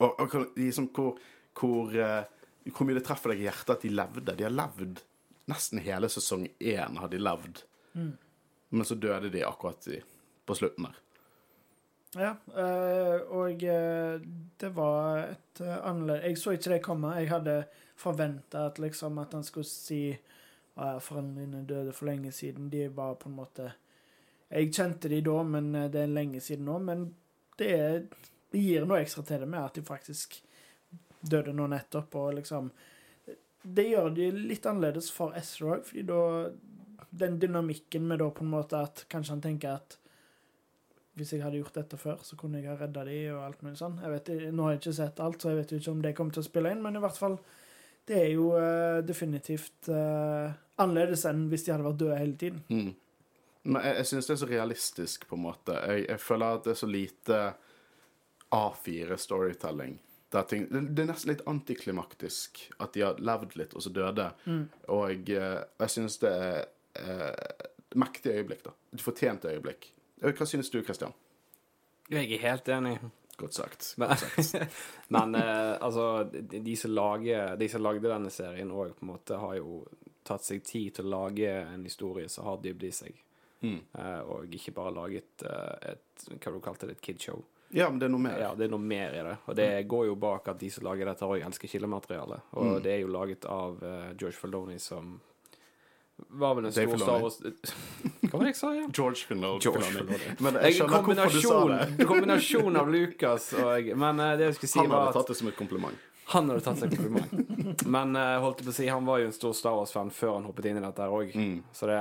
Og, og liksom hvor, hvor, eh, hvor mye det treffer deg i hjertet at de levde. De har levd nesten hele sesong én har de levd. Men så døde de akkurat i, på slutten der. Ja, eh, og eh, det var et uh, annerledes Jeg så ikke det komme. Jeg hadde forventa at liksom at han skulle si at foreldrene dine døde for lenge siden. De var på en måte Jeg kjente de da, men eh, det er lenge siden nå. Men det, er, det gir noe ekstra til det med at de faktisk døde nå nettopp, og liksom Det gjør de litt annerledes for Ezra òg, fordi da Den dynamikken med da på en måte at kanskje han tenker at hvis jeg hadde gjort dette før, så kunne jeg ha redda de og alt mulig sånn. Jeg vet, nå har jeg ikke sett alt, så jeg vet jo ikke om det kommer til å spille inn, men i hvert fall Det er jo uh, definitivt uh, annerledes enn hvis de hadde vært døde hele tiden. Mm. Men jeg, jeg synes det er så realistisk, på en måte. Jeg, jeg føler at det er så lite A4-storytelling. Det, det er nesten litt antiklimaktisk at de har levd litt, og så døde. Og jeg, jeg synes det er eh, mektige øyeblikk, da. Et fortjent øyeblikk. Eh, Hva synes du, Christian? Jeg er helt enig. Godt sagt. Men, men eh, altså, de, som lager, de som lagde denne serien òg, på en måte har jo tatt seg tid til å lage en historie som har dybde i seg. Mm. Eh, og ikke bare laget eh, et Hva du kalte det? Et kidshow. Ja, men det er noe mer. Ja, det er noe mer i det. Og det går jo bak at de som lager dette, òg elsker kildemateriale. Og Mm. det er jo laget av eh, George Faldoni som var vel en stor Star Wars Hva var det jeg sa igjen? George Filoni. George Filoni. Men jeg skjønner hvorfor du sa kombinasjon, det. kombinasjon av Lucas og Men eh, det jeg skulle si, Han var hadde tatt det som et kompliment. han hadde tatt seg kompliment. Men eh, holdt jeg på å si, han var jo en stor Star Wars-fan før han hoppet inn i dette òg. Mm. Det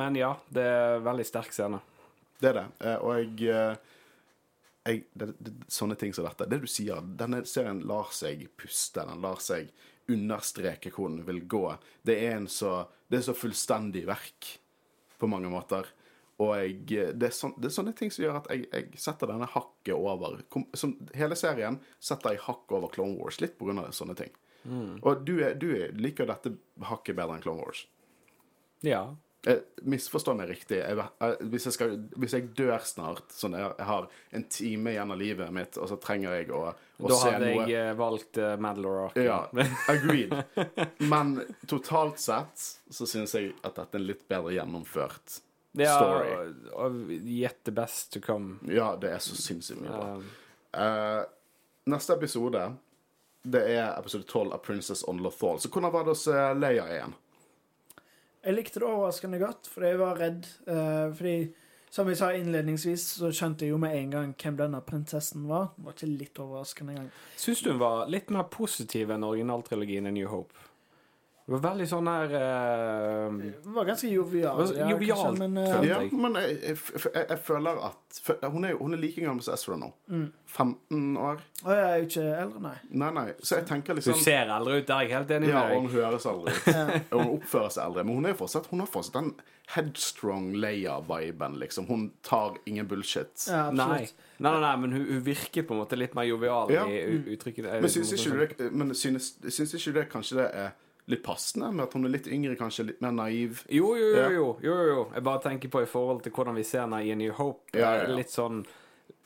Men ja, det er veldig sterk scene. Det er det. Eh, Og jeg, eh, jeg det, det, Sånne ting som dette. Det du sier, denne serien lar seg puste. Den lar seg understreke hvor den vil gå. Det er en så Det er så fullstendig verk på mange måter. Og jeg, det, er sånn, det er sånne ting som gjør at jeg, jeg setter denne hakket over kom, som, Hele serien setter jeg hakket over Clone Wars, litt av sånne ting. Og du, er, du er, liker dette hakket bedre enn Clone Wars. Ja. Eh, misforstå meg riktig. Jeg, eh, hvis, jeg skal, hvis jeg dør snart, sånn jeg, jeg har en time igjen av livet mitt, og så trenger jeg å, å Da hadde jeg eh, valgt uh, Mandalore Ark. Ja, agreed. Men totalt sett så syns jeg at dette er en litt bedre gjennomført er story. og- yet the best to come. Ja, det er så sinnssykt mye bra. Eh, neste episode Det er episode 12 av Princess on Lothal. Så hvordan var det hos Leia igjen? Jeg likte det overraskende godt, for jeg var redd. Uh, fordi, som jeg sa innledningsvis, så skjønte jeg jo med en gang hvem denne prinsessen var. Det var ikke litt overraskende engang. Syns du hun var litt mer positiv enn originaltrilogien i New Hope? Det var veldig sånn her uh, Det var ganske jovial. Det var kanskje, men, uh, Ja, men jeg, jeg, jeg, jeg føler at for, hun, er, hun er like gammel som Ezra nå. 15 år. Å, jeg er ikke eldre, nei. Nei, nei. Så jeg tenker Hun liksom ser eldre ut, der er jeg helt enig Ja, deg. Ja, hun høres aldri ut. Og hun oppfører seg eldre. Men hun, er fortsatt, hun har fortsatt den headstrong Leia-viben, liksom. Hun tar ingen bullshit. Ja, absolutt. nei, nei, nei, men hun, hun virker på en måte litt mer jovial Ja. i uttrykket. Men synes ikke du men synes, synes ikke du det kanskje det er litt passende med at hun er litt yngre, kanskje litt mer naiv? Jo, jo, jo, jo, jo, jo, jo. Jeg bare tenker på i forhold til hvordan vi ser henne i A New Hope. Ja, ja, ja. Litt sånn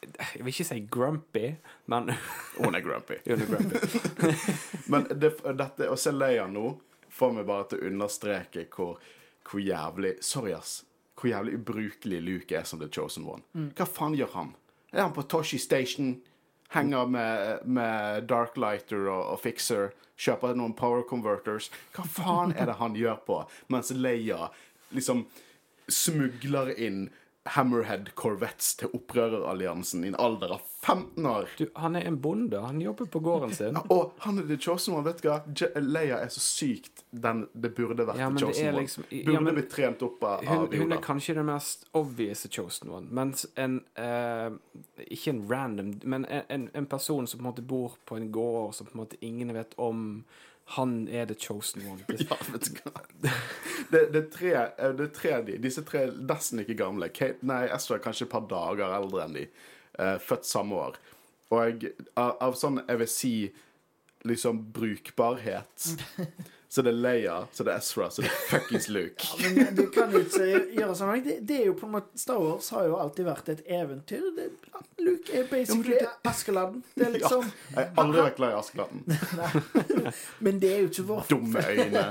Jeg vil ikke si grumpy, men Hun er grumpy. Hun er grumpy. Men det, dette, å se Leia nå får meg bare til å understreke hvor, hvor jævlig Sorry, ass. Hvor jævlig ubrukelig Luke er som The Chosen One. Hva faen gjør han? Er han på Toshi Station? Henger med, med Darklighter og, og Fixer? Kjøper noen power converters? Hva faen er det han gjør på? Mens Leia liksom smugler inn Hammerhead Corvettes til opprøreralliansen i en alder av 15 år. Du, han er en bonde. Han jobber på gården sin. Og han er The Chosen One, vet du hva? Leia er så sykt den det burde vært Ja, The Chosen One. liksom- ja, burde men- blitt trent opp av, Hun, av hun er kanskje den mest obvious chosen one, mens en eh, Ikke en random, men en, en, en person som på en måte bor på en gård som på en måte ingen vet om, han er the chosen one. Ja, vet du hva. Det, det, er tre, eh, det er tre de. Disse tre nesten ikke gamle. Kate, nei, Ezra er kanskje et par dager eldre enn de. Uh, født samme år. Og jeg, av, av sånn, jeg vil si liksom brukbarhet Så det er Leia, så det er Ezra, så det er fuckings Luke. Men du kan jo ikke gjøre sånn. Det, det er jo på en måte Star Wars har jo alltid vært et eventyr. Det, Luke er basically Askeladden. Det er liksom Jeg har aldri vært glad i Askeladden. Men det er jo ikke vår Dumme øyne.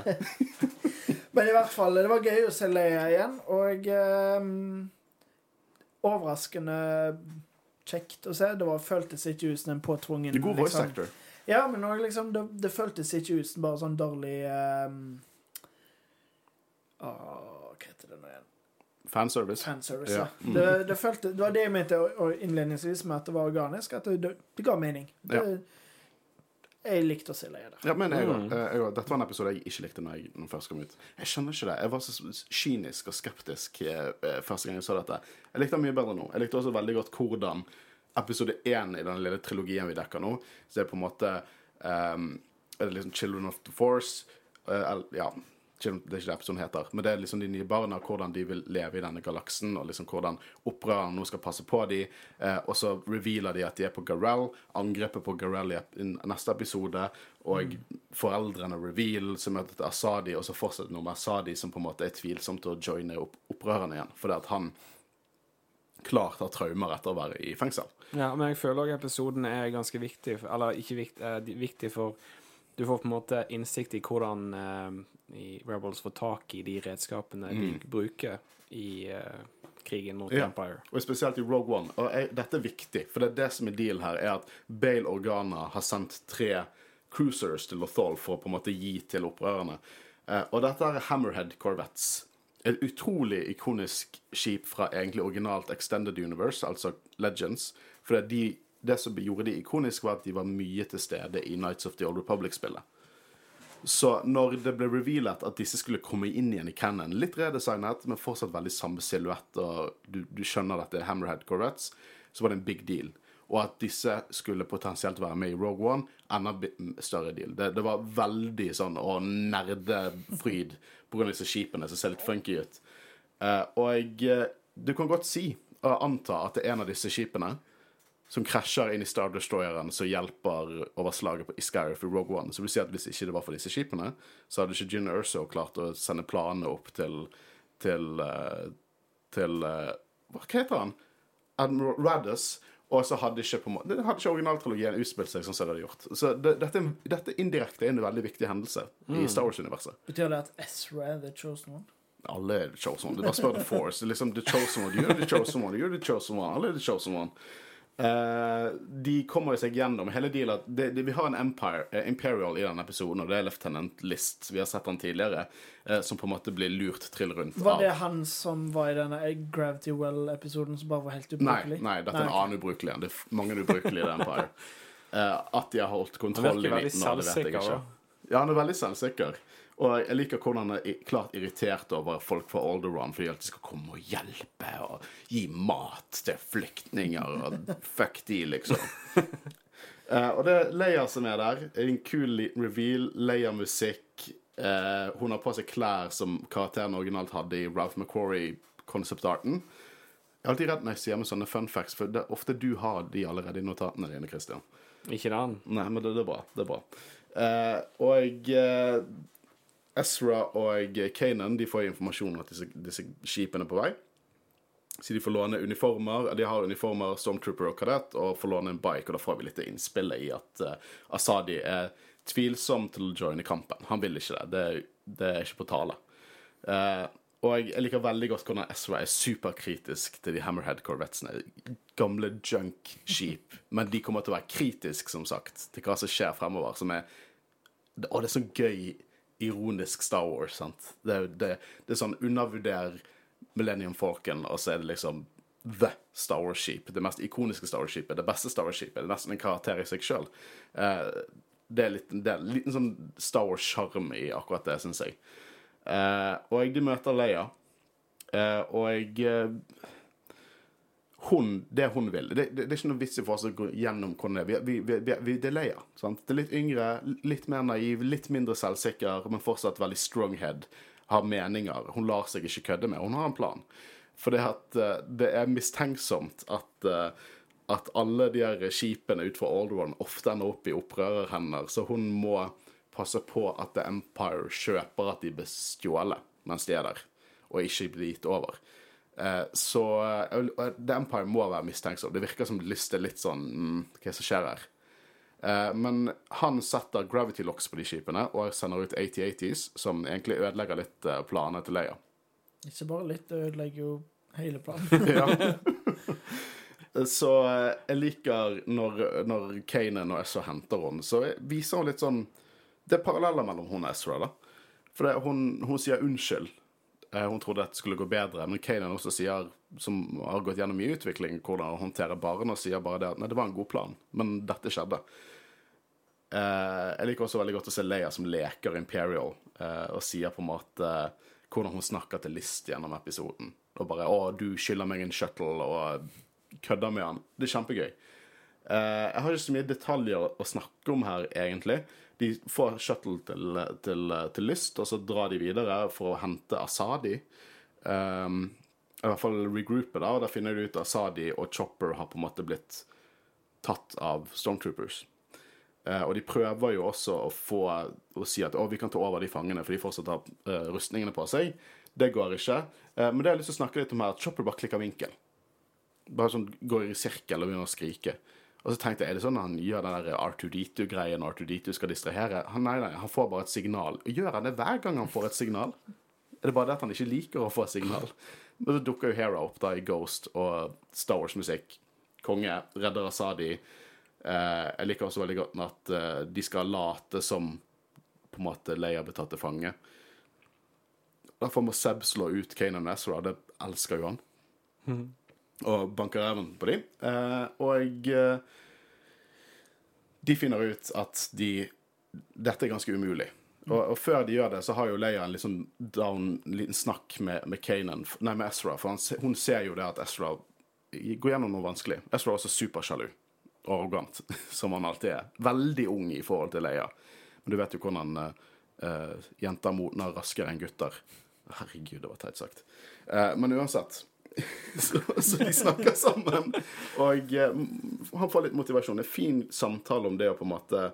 Men i hvert fall, det var gøy å se Leia igjen, og um, overraskende kjekt å se. Det var, føltes ikke ut som en påtvungen god voice liksom- actor. Ja, men liksom, det, det føltes ikke ut som bare sånn dårlig um, Hva heter det nå igjen? Fanservice. Fanservice. Ja. Ja. Mm. Det, det, følte, det var det jeg mente innledningsvis med at det var organisk. At det, det, det ga mening. Det, Jeg likte å se Leia der. Ja, men jeg, Mm. eh, jeg. Dette var en episode jeg ikke likte når jeg når den først kom ut. Jeg skjønner ikke det. Jeg var så kynisk og skeptisk eh, eh, første gang jeg så dette. Jeg likte den mye bedre nå. Jeg likte også veldig godt hvordan episode én i den lille trilogien vi dekker nå, så er det på en måte um, er det liksom Children of the Force Uh, Ja, det er ikke det episoden heter, men det er liksom de nye barna, hvordan de vil leve i denne galaksen, og liksom hvordan opprørerne nå skal passe på dem. eh, og så revealer de at de er på Garell, angrepet på Garell i neste episode, og foreldrene reveal, så møter til Asadi, og så fortsetter noe med Asadi, som på en måte er tvilsomt til å joine opp opprørerne igjen, fordi at han klart har traumer etter å være i fengsel. Ja, men jeg føler òg episoden er ganske viktig, eller ikke viktig, eh, viktig for du får på en måte innsikt i hvordan eh, i Rebels får tak i de redskapene de bruker i eh, krigen mot Ja. Empire. Og spesielt i Rogue One. Og jeg, dette er viktig, for det er det som er deal her, er at Bale Organa har sendt tre cruisers til Lothal for å på en måte gi til opprørerne. Eh, og dette er Hammerhead Corvettes. Et utrolig ikonisk skip fra egentlig originalt Extended Universe, altså Legends. For det, de, det som gjorde de ikonisk, var at de var mye til stede i Nights of the Old Republic-spillet. Så når det ble revealet at disse skulle komme inn igjen i canon, litt redesignet, men fortsatt veldig samme silhuett, og du, du skjønner at det er Hammerhead Corvettes, så var det en big deal. Og at disse skulle potensielt være med i Rogue One, enda større deal. Det, det var veldig sånn å nerdefryd på grunn av disse skipene som ser litt funky ut. Uh, og eh, du kan godt si og anta at det er en av disse skipene som krasjer inn i Star Destroyeren som hjelper overslaget på Iscariff i Rogue One. Så det vil si at hvis ikke det var for disse skipene, så hadde ikke Gin Erso klart å sende planene opp til, til eh, Til Hva heter han? Admiral Raddus. Og så hadde ikke på det hadde ikke originaltrilogien utspilt seg sånn som det hadde gjort. Så det, dette, dette indirekte er en veldig viktig hendelse i Star Wars-universet. Betyr det at Ezra er the chosen one? Alle er the chosen one. Det er bare spør The Force. Liksom the chosen one. You're the chosen one. You're the chosen one. Alle er the chosen one. Eh, de kommer jo seg gjennom hele dealen at de, det, Vi har en Empire, uh, Imperial i denne episoden, og det er Lieutenant List. Vi har sett han tidligere, uh, som på en måte blir lurt trill rundt Var det av han som var i denne Gravity Well-episoden som bare var helt ubrukelig? nei, dette er en annen ubrukelig en. Det er mange ubrukelige i The Empire. Eh, at de har holdt Han kontroll i virker veldig midten det, vet jeg ikke. Ja, han er veldig selvsikker. Og jeg liker hvordan han er klart irritert over folk fra Alderaan fordi at de skal komme og hjelpe og gi mat til flyktninger og fuck de, liksom. uh, og det er Leia som er der. En kul liten reveal. Leia-musikk. Uh, hun har på seg klær som karakteren originalt hadde i Ralph McQuarrie-konseptarten. Jeg er alltid redd når jeg sier med sånne fun facts, for det er ofte du har de allerede i notatene dine, Christian. Ikke den. Nei, men det, det er bra. Det er bra. Uh, og eh, Ezra og Kanan de får informasjon om at disse, disse skipene er på vei. Så de får låne uniformer. De har uniformer, Stormtrooper og kadett, og får låne en bike. Og da får vi litt innspillet i at uh, Asadi er tvilsom til å joine kampen. Han vil ikke det. Det, det er ikke på tale. Uh, og jeg, liker veldig godt hvordan Ezra er superkritisk til de Hammerhead-korvettene. Gamle junk-skip. Men de kommer til å være kritisk, som sagt, til hva som skjer fremover. Som er Og det er så gøy, ironisk Star Wars, sant. Det, det, det er sånn undervurder Millennium Falcon, og så er det liksom The Star Wars-skip. Det mest ikoniske Star Wars-skipet. Det beste Star Wars-skipet. Det er nesten en karakter i seg sjøl. det er litt, det er en liten sånn Star Wars-sjarm i akkurat det, syns jeg. Eh, og de møter Leia, eh, og jeg eh, hun, det hun vil. Det, det, det er ikke noe vits i for oss å gå gjennom hvordan det er. Vi, vi, det er Leia. Det er litt yngre, litt mer naiv, litt mindre selvsikker, men fortsatt veldig strong head. Har meninger. Hun lar seg ikke kødde med. Hun har en plan. For det, eh, det er mistenksomt at, eh, at alle de her skipene utenfor Old One ofte ender opp i opprørerhender, så hun må passe på at The Empire kjøper at de blir stjålet mens de er der, og ikke blir gitt over. Eh, så eh, The Empire må være mistenksom. Det virker som Lyst er litt sånn mm, Hva er det som skjer her? Eh, men han setter gravity locks på de skipene og sender ut 8080s, som egentlig ødelegger litt planene til Leia. Ikke bare litt, det ødelegger jo hele planen. ja. Så jeg liker når, når Kanan og Ezra henter henne, så viser hun litt sånn Det er paralleller mellom hun og Ezra, da. For det, hun, hun sier unnskyld. Eh, Hun trodde dette skulle gå bedre, men Kanan også sier, som har gått gjennom mye utvikling, hvordan å håndterer barn, og sier bare det at nei, det var en god plan, men dette skjedde. Eh, jeg liker også veldig godt å se Leia som leker Imperial, eh, og sier på en måte hvordan hun snakker til List gjennom episoden. Og bare 'Å, du skylder meg en shuttle', og kødder med han. Det er kjempegøy. Eh, jeg har ikke så mye detaljer å snakke om her, egentlig. De får shuttle til, til, til Lyst, og så drar de videre for å hente Asadi. Um, I hvert fall regroupe, da, og da finner de ut at Asadi og Chopper har på en måte blitt tatt av Stormtroopers. Uh, og de prøver jo også å få å si at å, vi kan ta over de fangene, for de fortsatt har uh, rustningene på seg. Det går ikke. Uh, men det har jeg lyst til å snakke litt om her, Chopper bare klikker vinkel. Bare sånn går i sirkel og begynner å skrike. Og så tenkte jeg, er det sånn at han gjør den der R2D2-greien når R2D2 skal distrahere? Han, nei, nei, han får bare et signal. Gjør han det hver gang han får et signal? Er det bare det at han ikke liker å få et signal? Men så dukker jo Hera opp da i Ghost og Star Wars-musikk. Konge. Redder Asadi. Eh, jeg liker også veldig godt at eh, de skal late som på en måte Leia blir tatt til fange. Derfor må Seb slå ut Kanan og Ezra. Det elsker jo han. Og banker ræven på dem. Eh, og eh, de finner ut at de Dette er ganske umulig. Og, og før de gjør det, så har jo Leia en sånn down, liten snakk med, med Kanan, nei, med Ezra. For han, hun ser jo det at Ezra går gjennom noe vanskelig. Ezra er også supersjalu og arrogant, som han alltid er. Veldig ung i forhold til Leia. Men du vet jo hvordan eh, jenter modner raskere enn gutter. Herregud, det var teit sagt. Uh, men uansett. så, så de snakker sammen. Og eh, han får litt motivasjon. Det er fin samtale om det å på en måte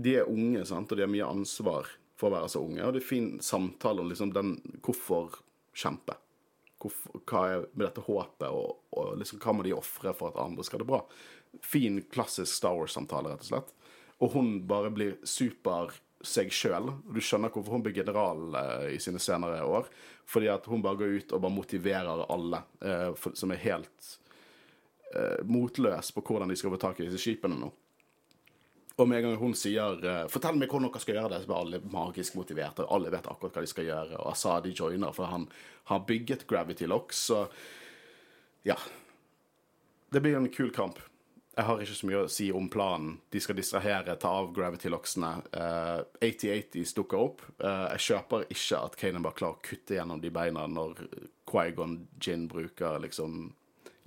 De er unge, sant, og de har mye ansvar for å være så unge. Og det er fin samtale om liksom den hvorfor kjempe? Hvorfor, hva er med dette håpet, og, og liksom, hva må de ofre for at andre skal ha det bra? Fin, klassisk Star Wars-samtale, rett og slett. Og hun bare blir super seg sjøl. Du skjønner hvorfor hun blir general eh, i sine senere år. Fordi at hun bare går ut og bare motiverer alle eh, for, som er helt eh, motløs på hvordan de skal få tak i disse skipene nå. Og med en gang hun sier eh, 'fortell meg hvordan dere skal gjøre det', så blir alle magisk motiverte. Alle vet akkurat hva de skal gjøre. Og Asadi joiner, for han har bygget Gravity Locks. så ja. Det blir en kul kamp. Jeg har ikke så mye å si om planen. De skal distrahere, ta av gravity-loksene. Uh, 8080s dukker opp. Uh, jeg kjøper ikke at Kanan bare klarer å kutte gjennom de beina når Quaigon Gin bruker liksom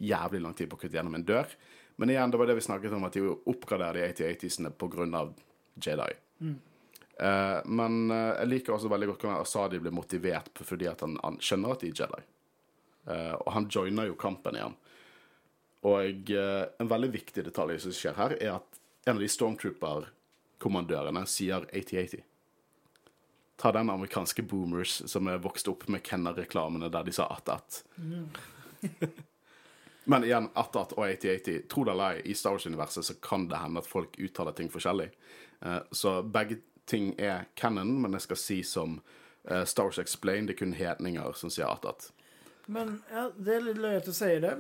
jævlig lang tid på å kutte gjennom en dør. Men igjen, det var det vi snakket om, at de oppgraderer de 8080-sene pga. Jedi. Eh, men eh, jeg liker også veldig godt hvordan Asadi blir motivert fordi han, han skjønner at de er Jedi. Eh, og han joiner jo kampen igjen. Og eh, en veldig viktig detalj som skjer her, er at en av de Stormtrooper-kommandørene sier 8080. Ta den amerikanske boomers som er vokst opp med Kenner-reklamene der de sa 8-8. Men igjen, 8-8 og 8080, tro det eller ei, i Star Wars-universet så kan det hende at folk uttaler ting forskjellig. Eh, så begge ting er canon, men jeg skal si som eh, Star Wars Explained, det er kun hedninger som sier 8-8. Men ja, det er litt løyet å si det,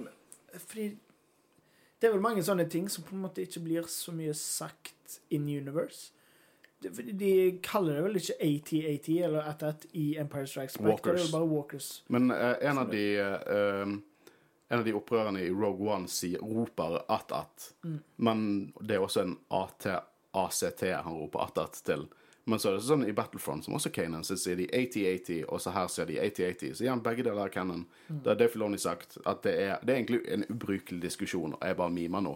fordi det er vel mange sånne ting som på en måte ikke blir så mye sagt in universe. De, de kaller det vel ikke AT-AT eller AT-AT i Empire Strikes Back. Det er jo bare Walkers. Men uh, en av de uh, En av de opprørerne i Rogue One sier, roper 8-8, men det er også en AT, ACT han roper 8-8 til. Men så er det sånn i Battlefront, som også Kanan, så sier de 80-80, og så her sier de 80-80. Så igjen, begge deler er canon. Det har Dave Filoni sagt at det er, det er egentlig en ubrukelig diskusjon, og jeg bare mimer nå.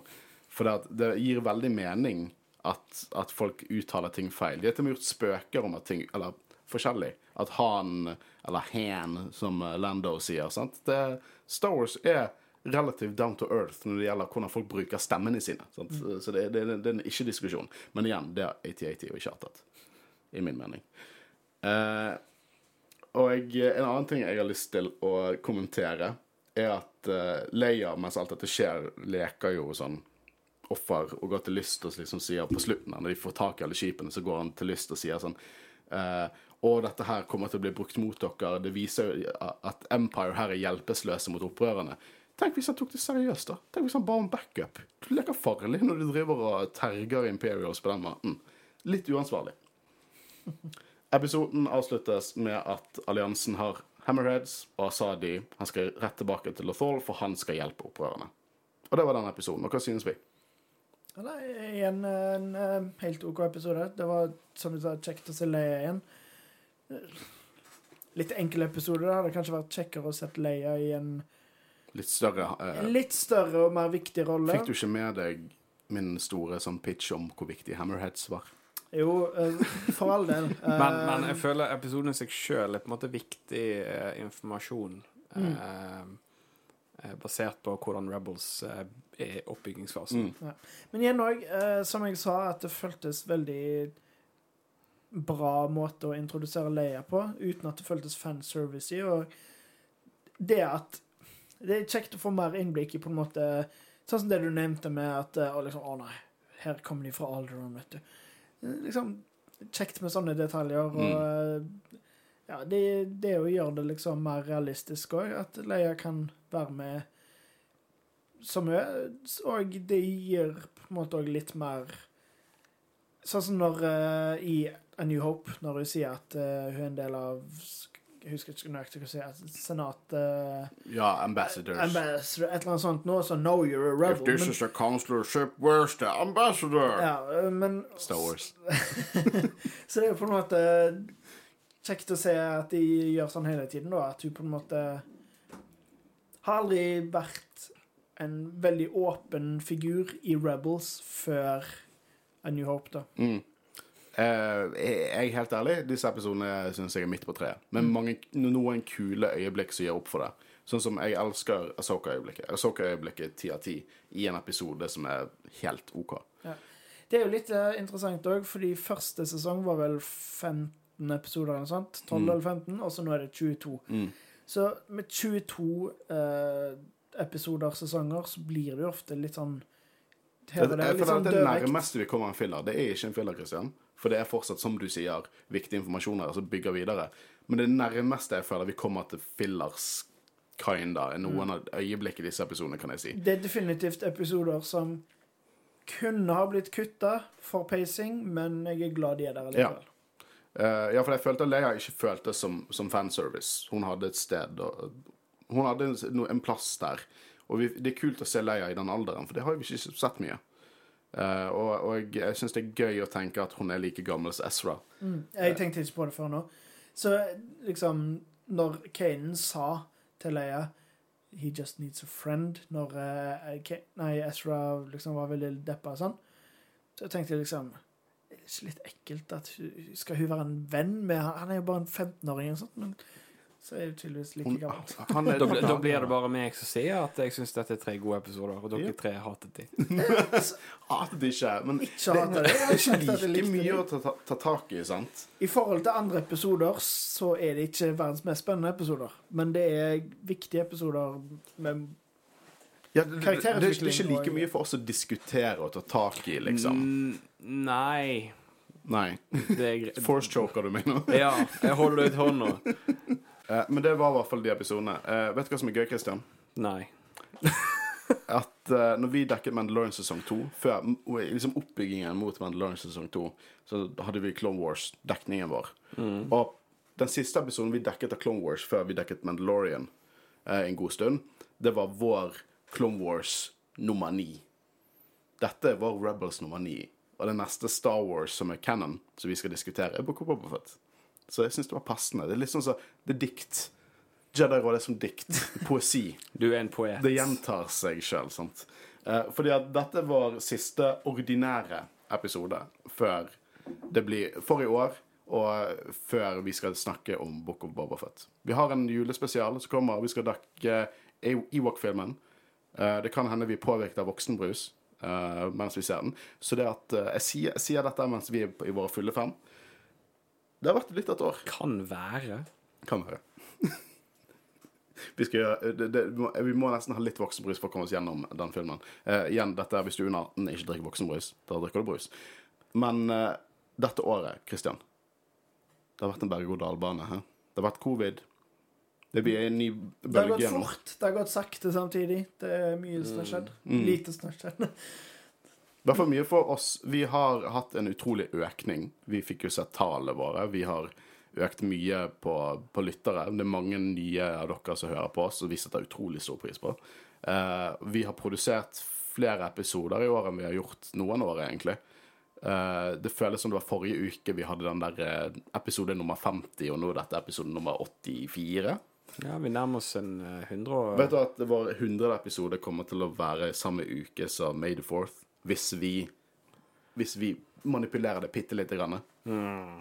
For det, det gir veldig mening at, at folk uttaler ting feil. De har til og med gjort spøker om at ting Eller forskjellig. At han, eller hen, som Lando sier. sant? Det, Star Wars er relativt down to earth når det gjelder hvordan folk bruker stemmene sine. Sant? Så det, det, det er en ikke-diskusjon. Men igjen, det er 80-80 og ikke 8 i min mening. Eh, og en annen ting jeg har lyst til å kommentere, er at eh, Leia, mens alt dette skjer, leker jo sånn offer og går til lyst og liksom sier på slutten, når de får tak i alle skipene, så går han til lyst og sier sånn eh, Å, dette her kommer til å bli brukt mot dere. Det viser jo at Empire her er hjelpeløse mot opprørerne. Tenk hvis han tok det seriøst, da. Tenk hvis han ba om backup. Du leker farlig når du driver og terger Imperials på den måten. Litt uansvarlig. Episoden avsluttes med at alliansen har Hammerheads og Asadi. Han skal rett tilbake til Lothal, for han skal hjelpe opprørerne. Og det var den episoden. Og hva synes vi? Nei, igjen en, eh, helt OK episode. Det var, som du sa, kjekt å se Leia igjen. Litt enkel episode. Det hadde kanskje vært kjekkere å sette Leia i en Litt større eh, litt større og mer viktig rolle. Fikk du ikke med deg min store sånn pitch om hvor viktig Hammerheads var? Jo, eh, for all del. Men, Eh, men jeg føler episoden i seg sjøl er på en måte viktig eh, informasjon. Mm. eh, basert på hvordan Rebels eh, er oppbyggingsfasen. Mm. Men igjen òg, eh, som jeg sa, at det føltes veldig bra måte å introdusere Leia på, uten at det føltes fanservice i. Og det at Det er kjekt å få mer innblikk i på en måte Sånn som det du nevnte med at å, liksom, Å nei, her kommer de fra Alderon, vet du. Liksom Kjekt med sånne detaljer. Og eh, ja, det, det å gjøre det liksom mer realistisk òg, at Leia kan være med så mye. Og det gir på en måte òg litt mer Sånn som når uh, i A New Hope, når hun sier at uh, hun er en del av Jeg husker ikke nøyaktig hva jeg sier. Senat uh, Ja, ambassadors. Ambassador, et eller annet sånt nå, så know you're a rebel. If this men, a consularship, where's the ambassador? ja, eh, men Star Wars. Så det er jo på en måte kjekt å se at de gjør sånn hele tiden, da. At hun på en måte har aldri vært en veldig åpen figur i Rebels før A New Hope, da. Mm. Eh, jeg er helt ærlig, disse episodene syns jeg er midt på treet. Men mange, noen kule øyeblikk som gjør opp for det. Sånn som jeg elsker Asoka-øyeblikket. Asoka-øyeblikket ti av ti i en episode som er helt OK. Det er jo litt uh, interessant òg, fordi første sesong var vel 15 episoder eller noe sånt. 12 eller 15, og så nå er det 22. Mm. Så med 22 uh, episoder, sesonger, så blir det jo ofte litt sånn Det, der, jeg litt sånn det nærmeste vi kommer en filler, det er ikke en filler, Christian. For det er fortsatt, som du sier, viktig informasjon her som bygger videre. Men det nærmeste jeg føler vi kommer til fillers, kinda, er noen av øyeblikk i disse episodene, kan jeg si. Det er definitivt episoder som kunne ha blitt kutta for pacing, men jeg er glad de er der Ja. likevel. Eh, ja, for jeg følte at Leia ikke føltes som, som fanservice. Hun hadde et sted og Hun hadde en, en plass der. Og vi, det er kult å se Leia i den alderen, for det har vi ikke sett mye. Eh, og, og jeg, syns det er gøy å tenke at hun er like gammel som Ezra. Jeg tenkte ikke på det før nå. Så liksom, når Kanan sa til Leia He just needs a friend, når uh, Ka- nei, Ezra liksom var veldig deppa og sånn, så tenkte jeg liksom Er det ikke litt ekkelt at hun, skal hun være en venn med han? Han er jo bare en 15-åring, og sånt, men så er du tydeligvis like gammelt. gammel. er, Da, blir- da blir det bare meg som sier at jeg syns dette er tre gode episoder, og dere Ja. tre hatet de. Hatet ikke, men Ikke det. Det er ikke like mye å ta, ta, ta tak i, sant? I forhold til andre episoder så er det ikke verdens mest spennende episoder, men det er viktige episoder med Ja, det, det, det, det, er ikke like mye for oss å diskutere og ta tak i, liksom. N nei, Nei. det er greit. Force choker, du mener? Ja, jeg holder ut hånda. Eh, men det var i hvert fall de episodene. Eh, vet du hva som er gøy, Christian? Nei. At eh, når vi dekket Mandalorian sesong 2, før liksom oppbyggingen mot Mandalorian sesong 2, så hadde vi Clone Wars-dekningen vår. Og den siste episoden vi dekket av Clone Wars før vi dekket Mandalorian eh, en god stund, det var vår Clone Wars nummer ni. Dette er vår Rebels nummer ni. Og det neste Star Wars som er canon, som vi skal diskutere, er Book of Boba Fett. Så jeg syns det var passende. Det er litt sånn som det er dikt. Jedi-råd er som dikt. Poesi. Du er en poet. Det gjentar seg sjøl, sant. Eh, fordi at dette var siste ordinære episode før det blir For i år, og før vi skal snakke om Book of Boba Fett. Vi har en julespesial som kommer, vi skal dekke E- Ewok-filmen. Eh, det kan hende vi er påvirket av voksenbrus eh, mens vi ser den. Så det at eh, jeg, sier, jeg sier dette mens vi er i våre fulle fem. Det har vært litt av et år. Kan være. Kan være. vi, skal, gjøre- det, det, vi må- vi må nesten ha litt voksenbrus for å komme oss gjennom den filmen. Eh, igjen, dette er hvis du er under 18 ikke drikker voksenbrus. Da drikker du brus. Men eh, dette året, Christian Det har vært en berg-og-dal-bane. Det har vært covid. Det blir en ny Det har gått fort, det har gått sakte samtidig. Det er mye som har skjedd. Mm. Lite som har skjedd. Hvert fall mye for oss. Vi har hatt en utrolig økning. Vi fikk jo sett tallene våre. Vi har økt mye på, på lyttere. Det er mange nye av dere som hører på oss, og vi setter utrolig stor pris på. Uh, vi har produsert flere episoder i år enn vi har gjort noen år, egentlig. Uh, det føles som det var forrige uke vi hadde den der eh, episode nummer 50, og nå er dette episode nummer 84. Ja, vi nærmer oss en hundre 100 og Vet du at vår 100. episode kommer til å være samme uke som May the Fourth, hvis vi Hvis vi manipulerer det bitte lite grann.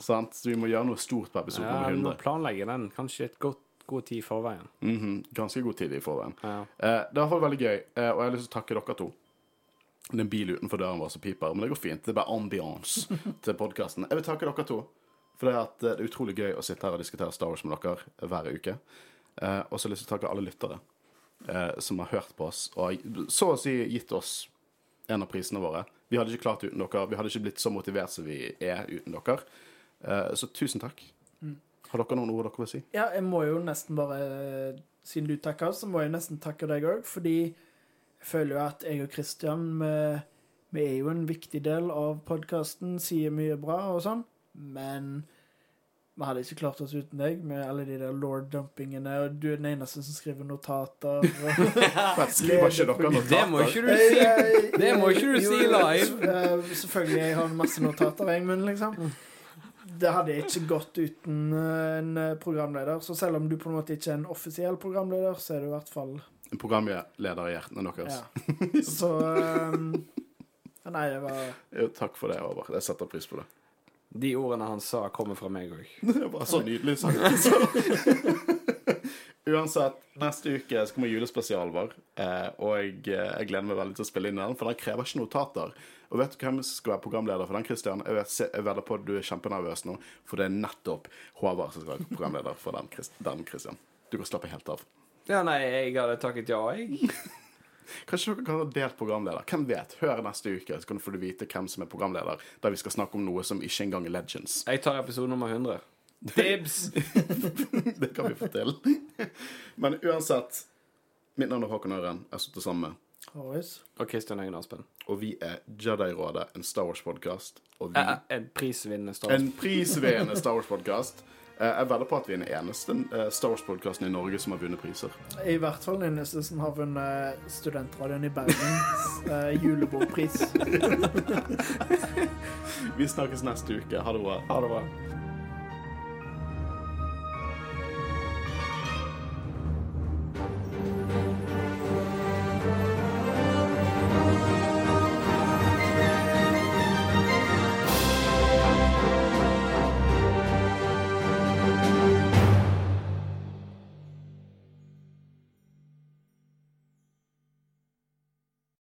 Sant? Så vi må gjøre noe stort på episode Mm. Ja, nummer vi må planlegge den kanskje et godt, god tid i forveien. Mhm, Ganske god tid i forveien. Ja. Eh, det hvert fall veldig gøy, eh, og jeg har lyst til å takke dere to. Det er en bil utenfor døren vår som piper, men det går fint. Det er bare ambiance til podkasten. Jeg vil takke dere to, for det, at eh, det er utrolig gøy å sitte her og diskutere Star Wars med dere hver uke. Eh, og så har jeg lyst til å takke alle lyttere eh, som har hørt på oss, og så å si gitt oss en av prisene våre. Vi hadde ikke klart uten dere. Vi hadde ikke blitt så motivert som vi er uten dere. Eh, så tusen takk. Har dere noen ord dere vil si? Ja, jeg må jo nesten bare Siden du takker, så må jeg nesten takke deg òg, fordi jeg føler jo at jeg og Kristian vi, vi er jo en viktig del av podkasten, sier mye bra og sånn, men vi hadde ikke klart oss uten deg med alle de der lord-dumpingene, og du er den eneste som skriver notater. Og Skriver ikke dere notater? Det må ikke du si! Det må ikke du si live. Selvfølgelig, jeg har masse notater, jeg, men liksom Det hadde ikke gått uten eh, en eh, programleder. Så selv om du på en måte ikke er en offisiell programleder, så er du i hvert fall En programleder i hjertene deres. Ja. Så um, Nei, det var Jo, takk for det, Håvard. Jeg setter pris på det. De ordene han sa, kommer fra meg òg. Det var så nydelig sagt. Uansett, neste uke så kommer julespesialen vår, eh, og jeg, eh, jeg gleder meg veldig til å spille inn den, for den krever ikke notater. Og vet du hvem som skal være programleder for den, Christian? Jeg, vet, jeg vedder på at du er kjempenervøs nå, for det er nettopp Håvard som skal være programleder for den Christian. Du kan slappe helt av. Ja, nei, jeg hadde takket ja, jeg. Kanskje dere kan ha delt programleder. Hvem vet? Hør neste uke, så kan du få vite hvem som er programleder. Der vi skal snakke om noe som ikke engang er Legends. Jeg tar episode nummer 100. Dibs! Det kan vi få til. Men uansett, mitt navn er Håkon Øren. Jeg har sittet sammen med Always. Og Kristian Øygen Aspen. Og vi er Jedi-rådet, en Star Wars-podkast. Og vi Eh, eh, En prisvinnende Star Wars. En prisvinnende Star Wars-podkast. Jeg vedder på at vi er den eneste eh, Star Wars-podkasten i Norge som har vunnet priser. I hvert fall den eneste som har vunnet Studentradioen i Bergens uh, julebordpris. Vi snakkes neste uke. Ha det bra. Ha det bra.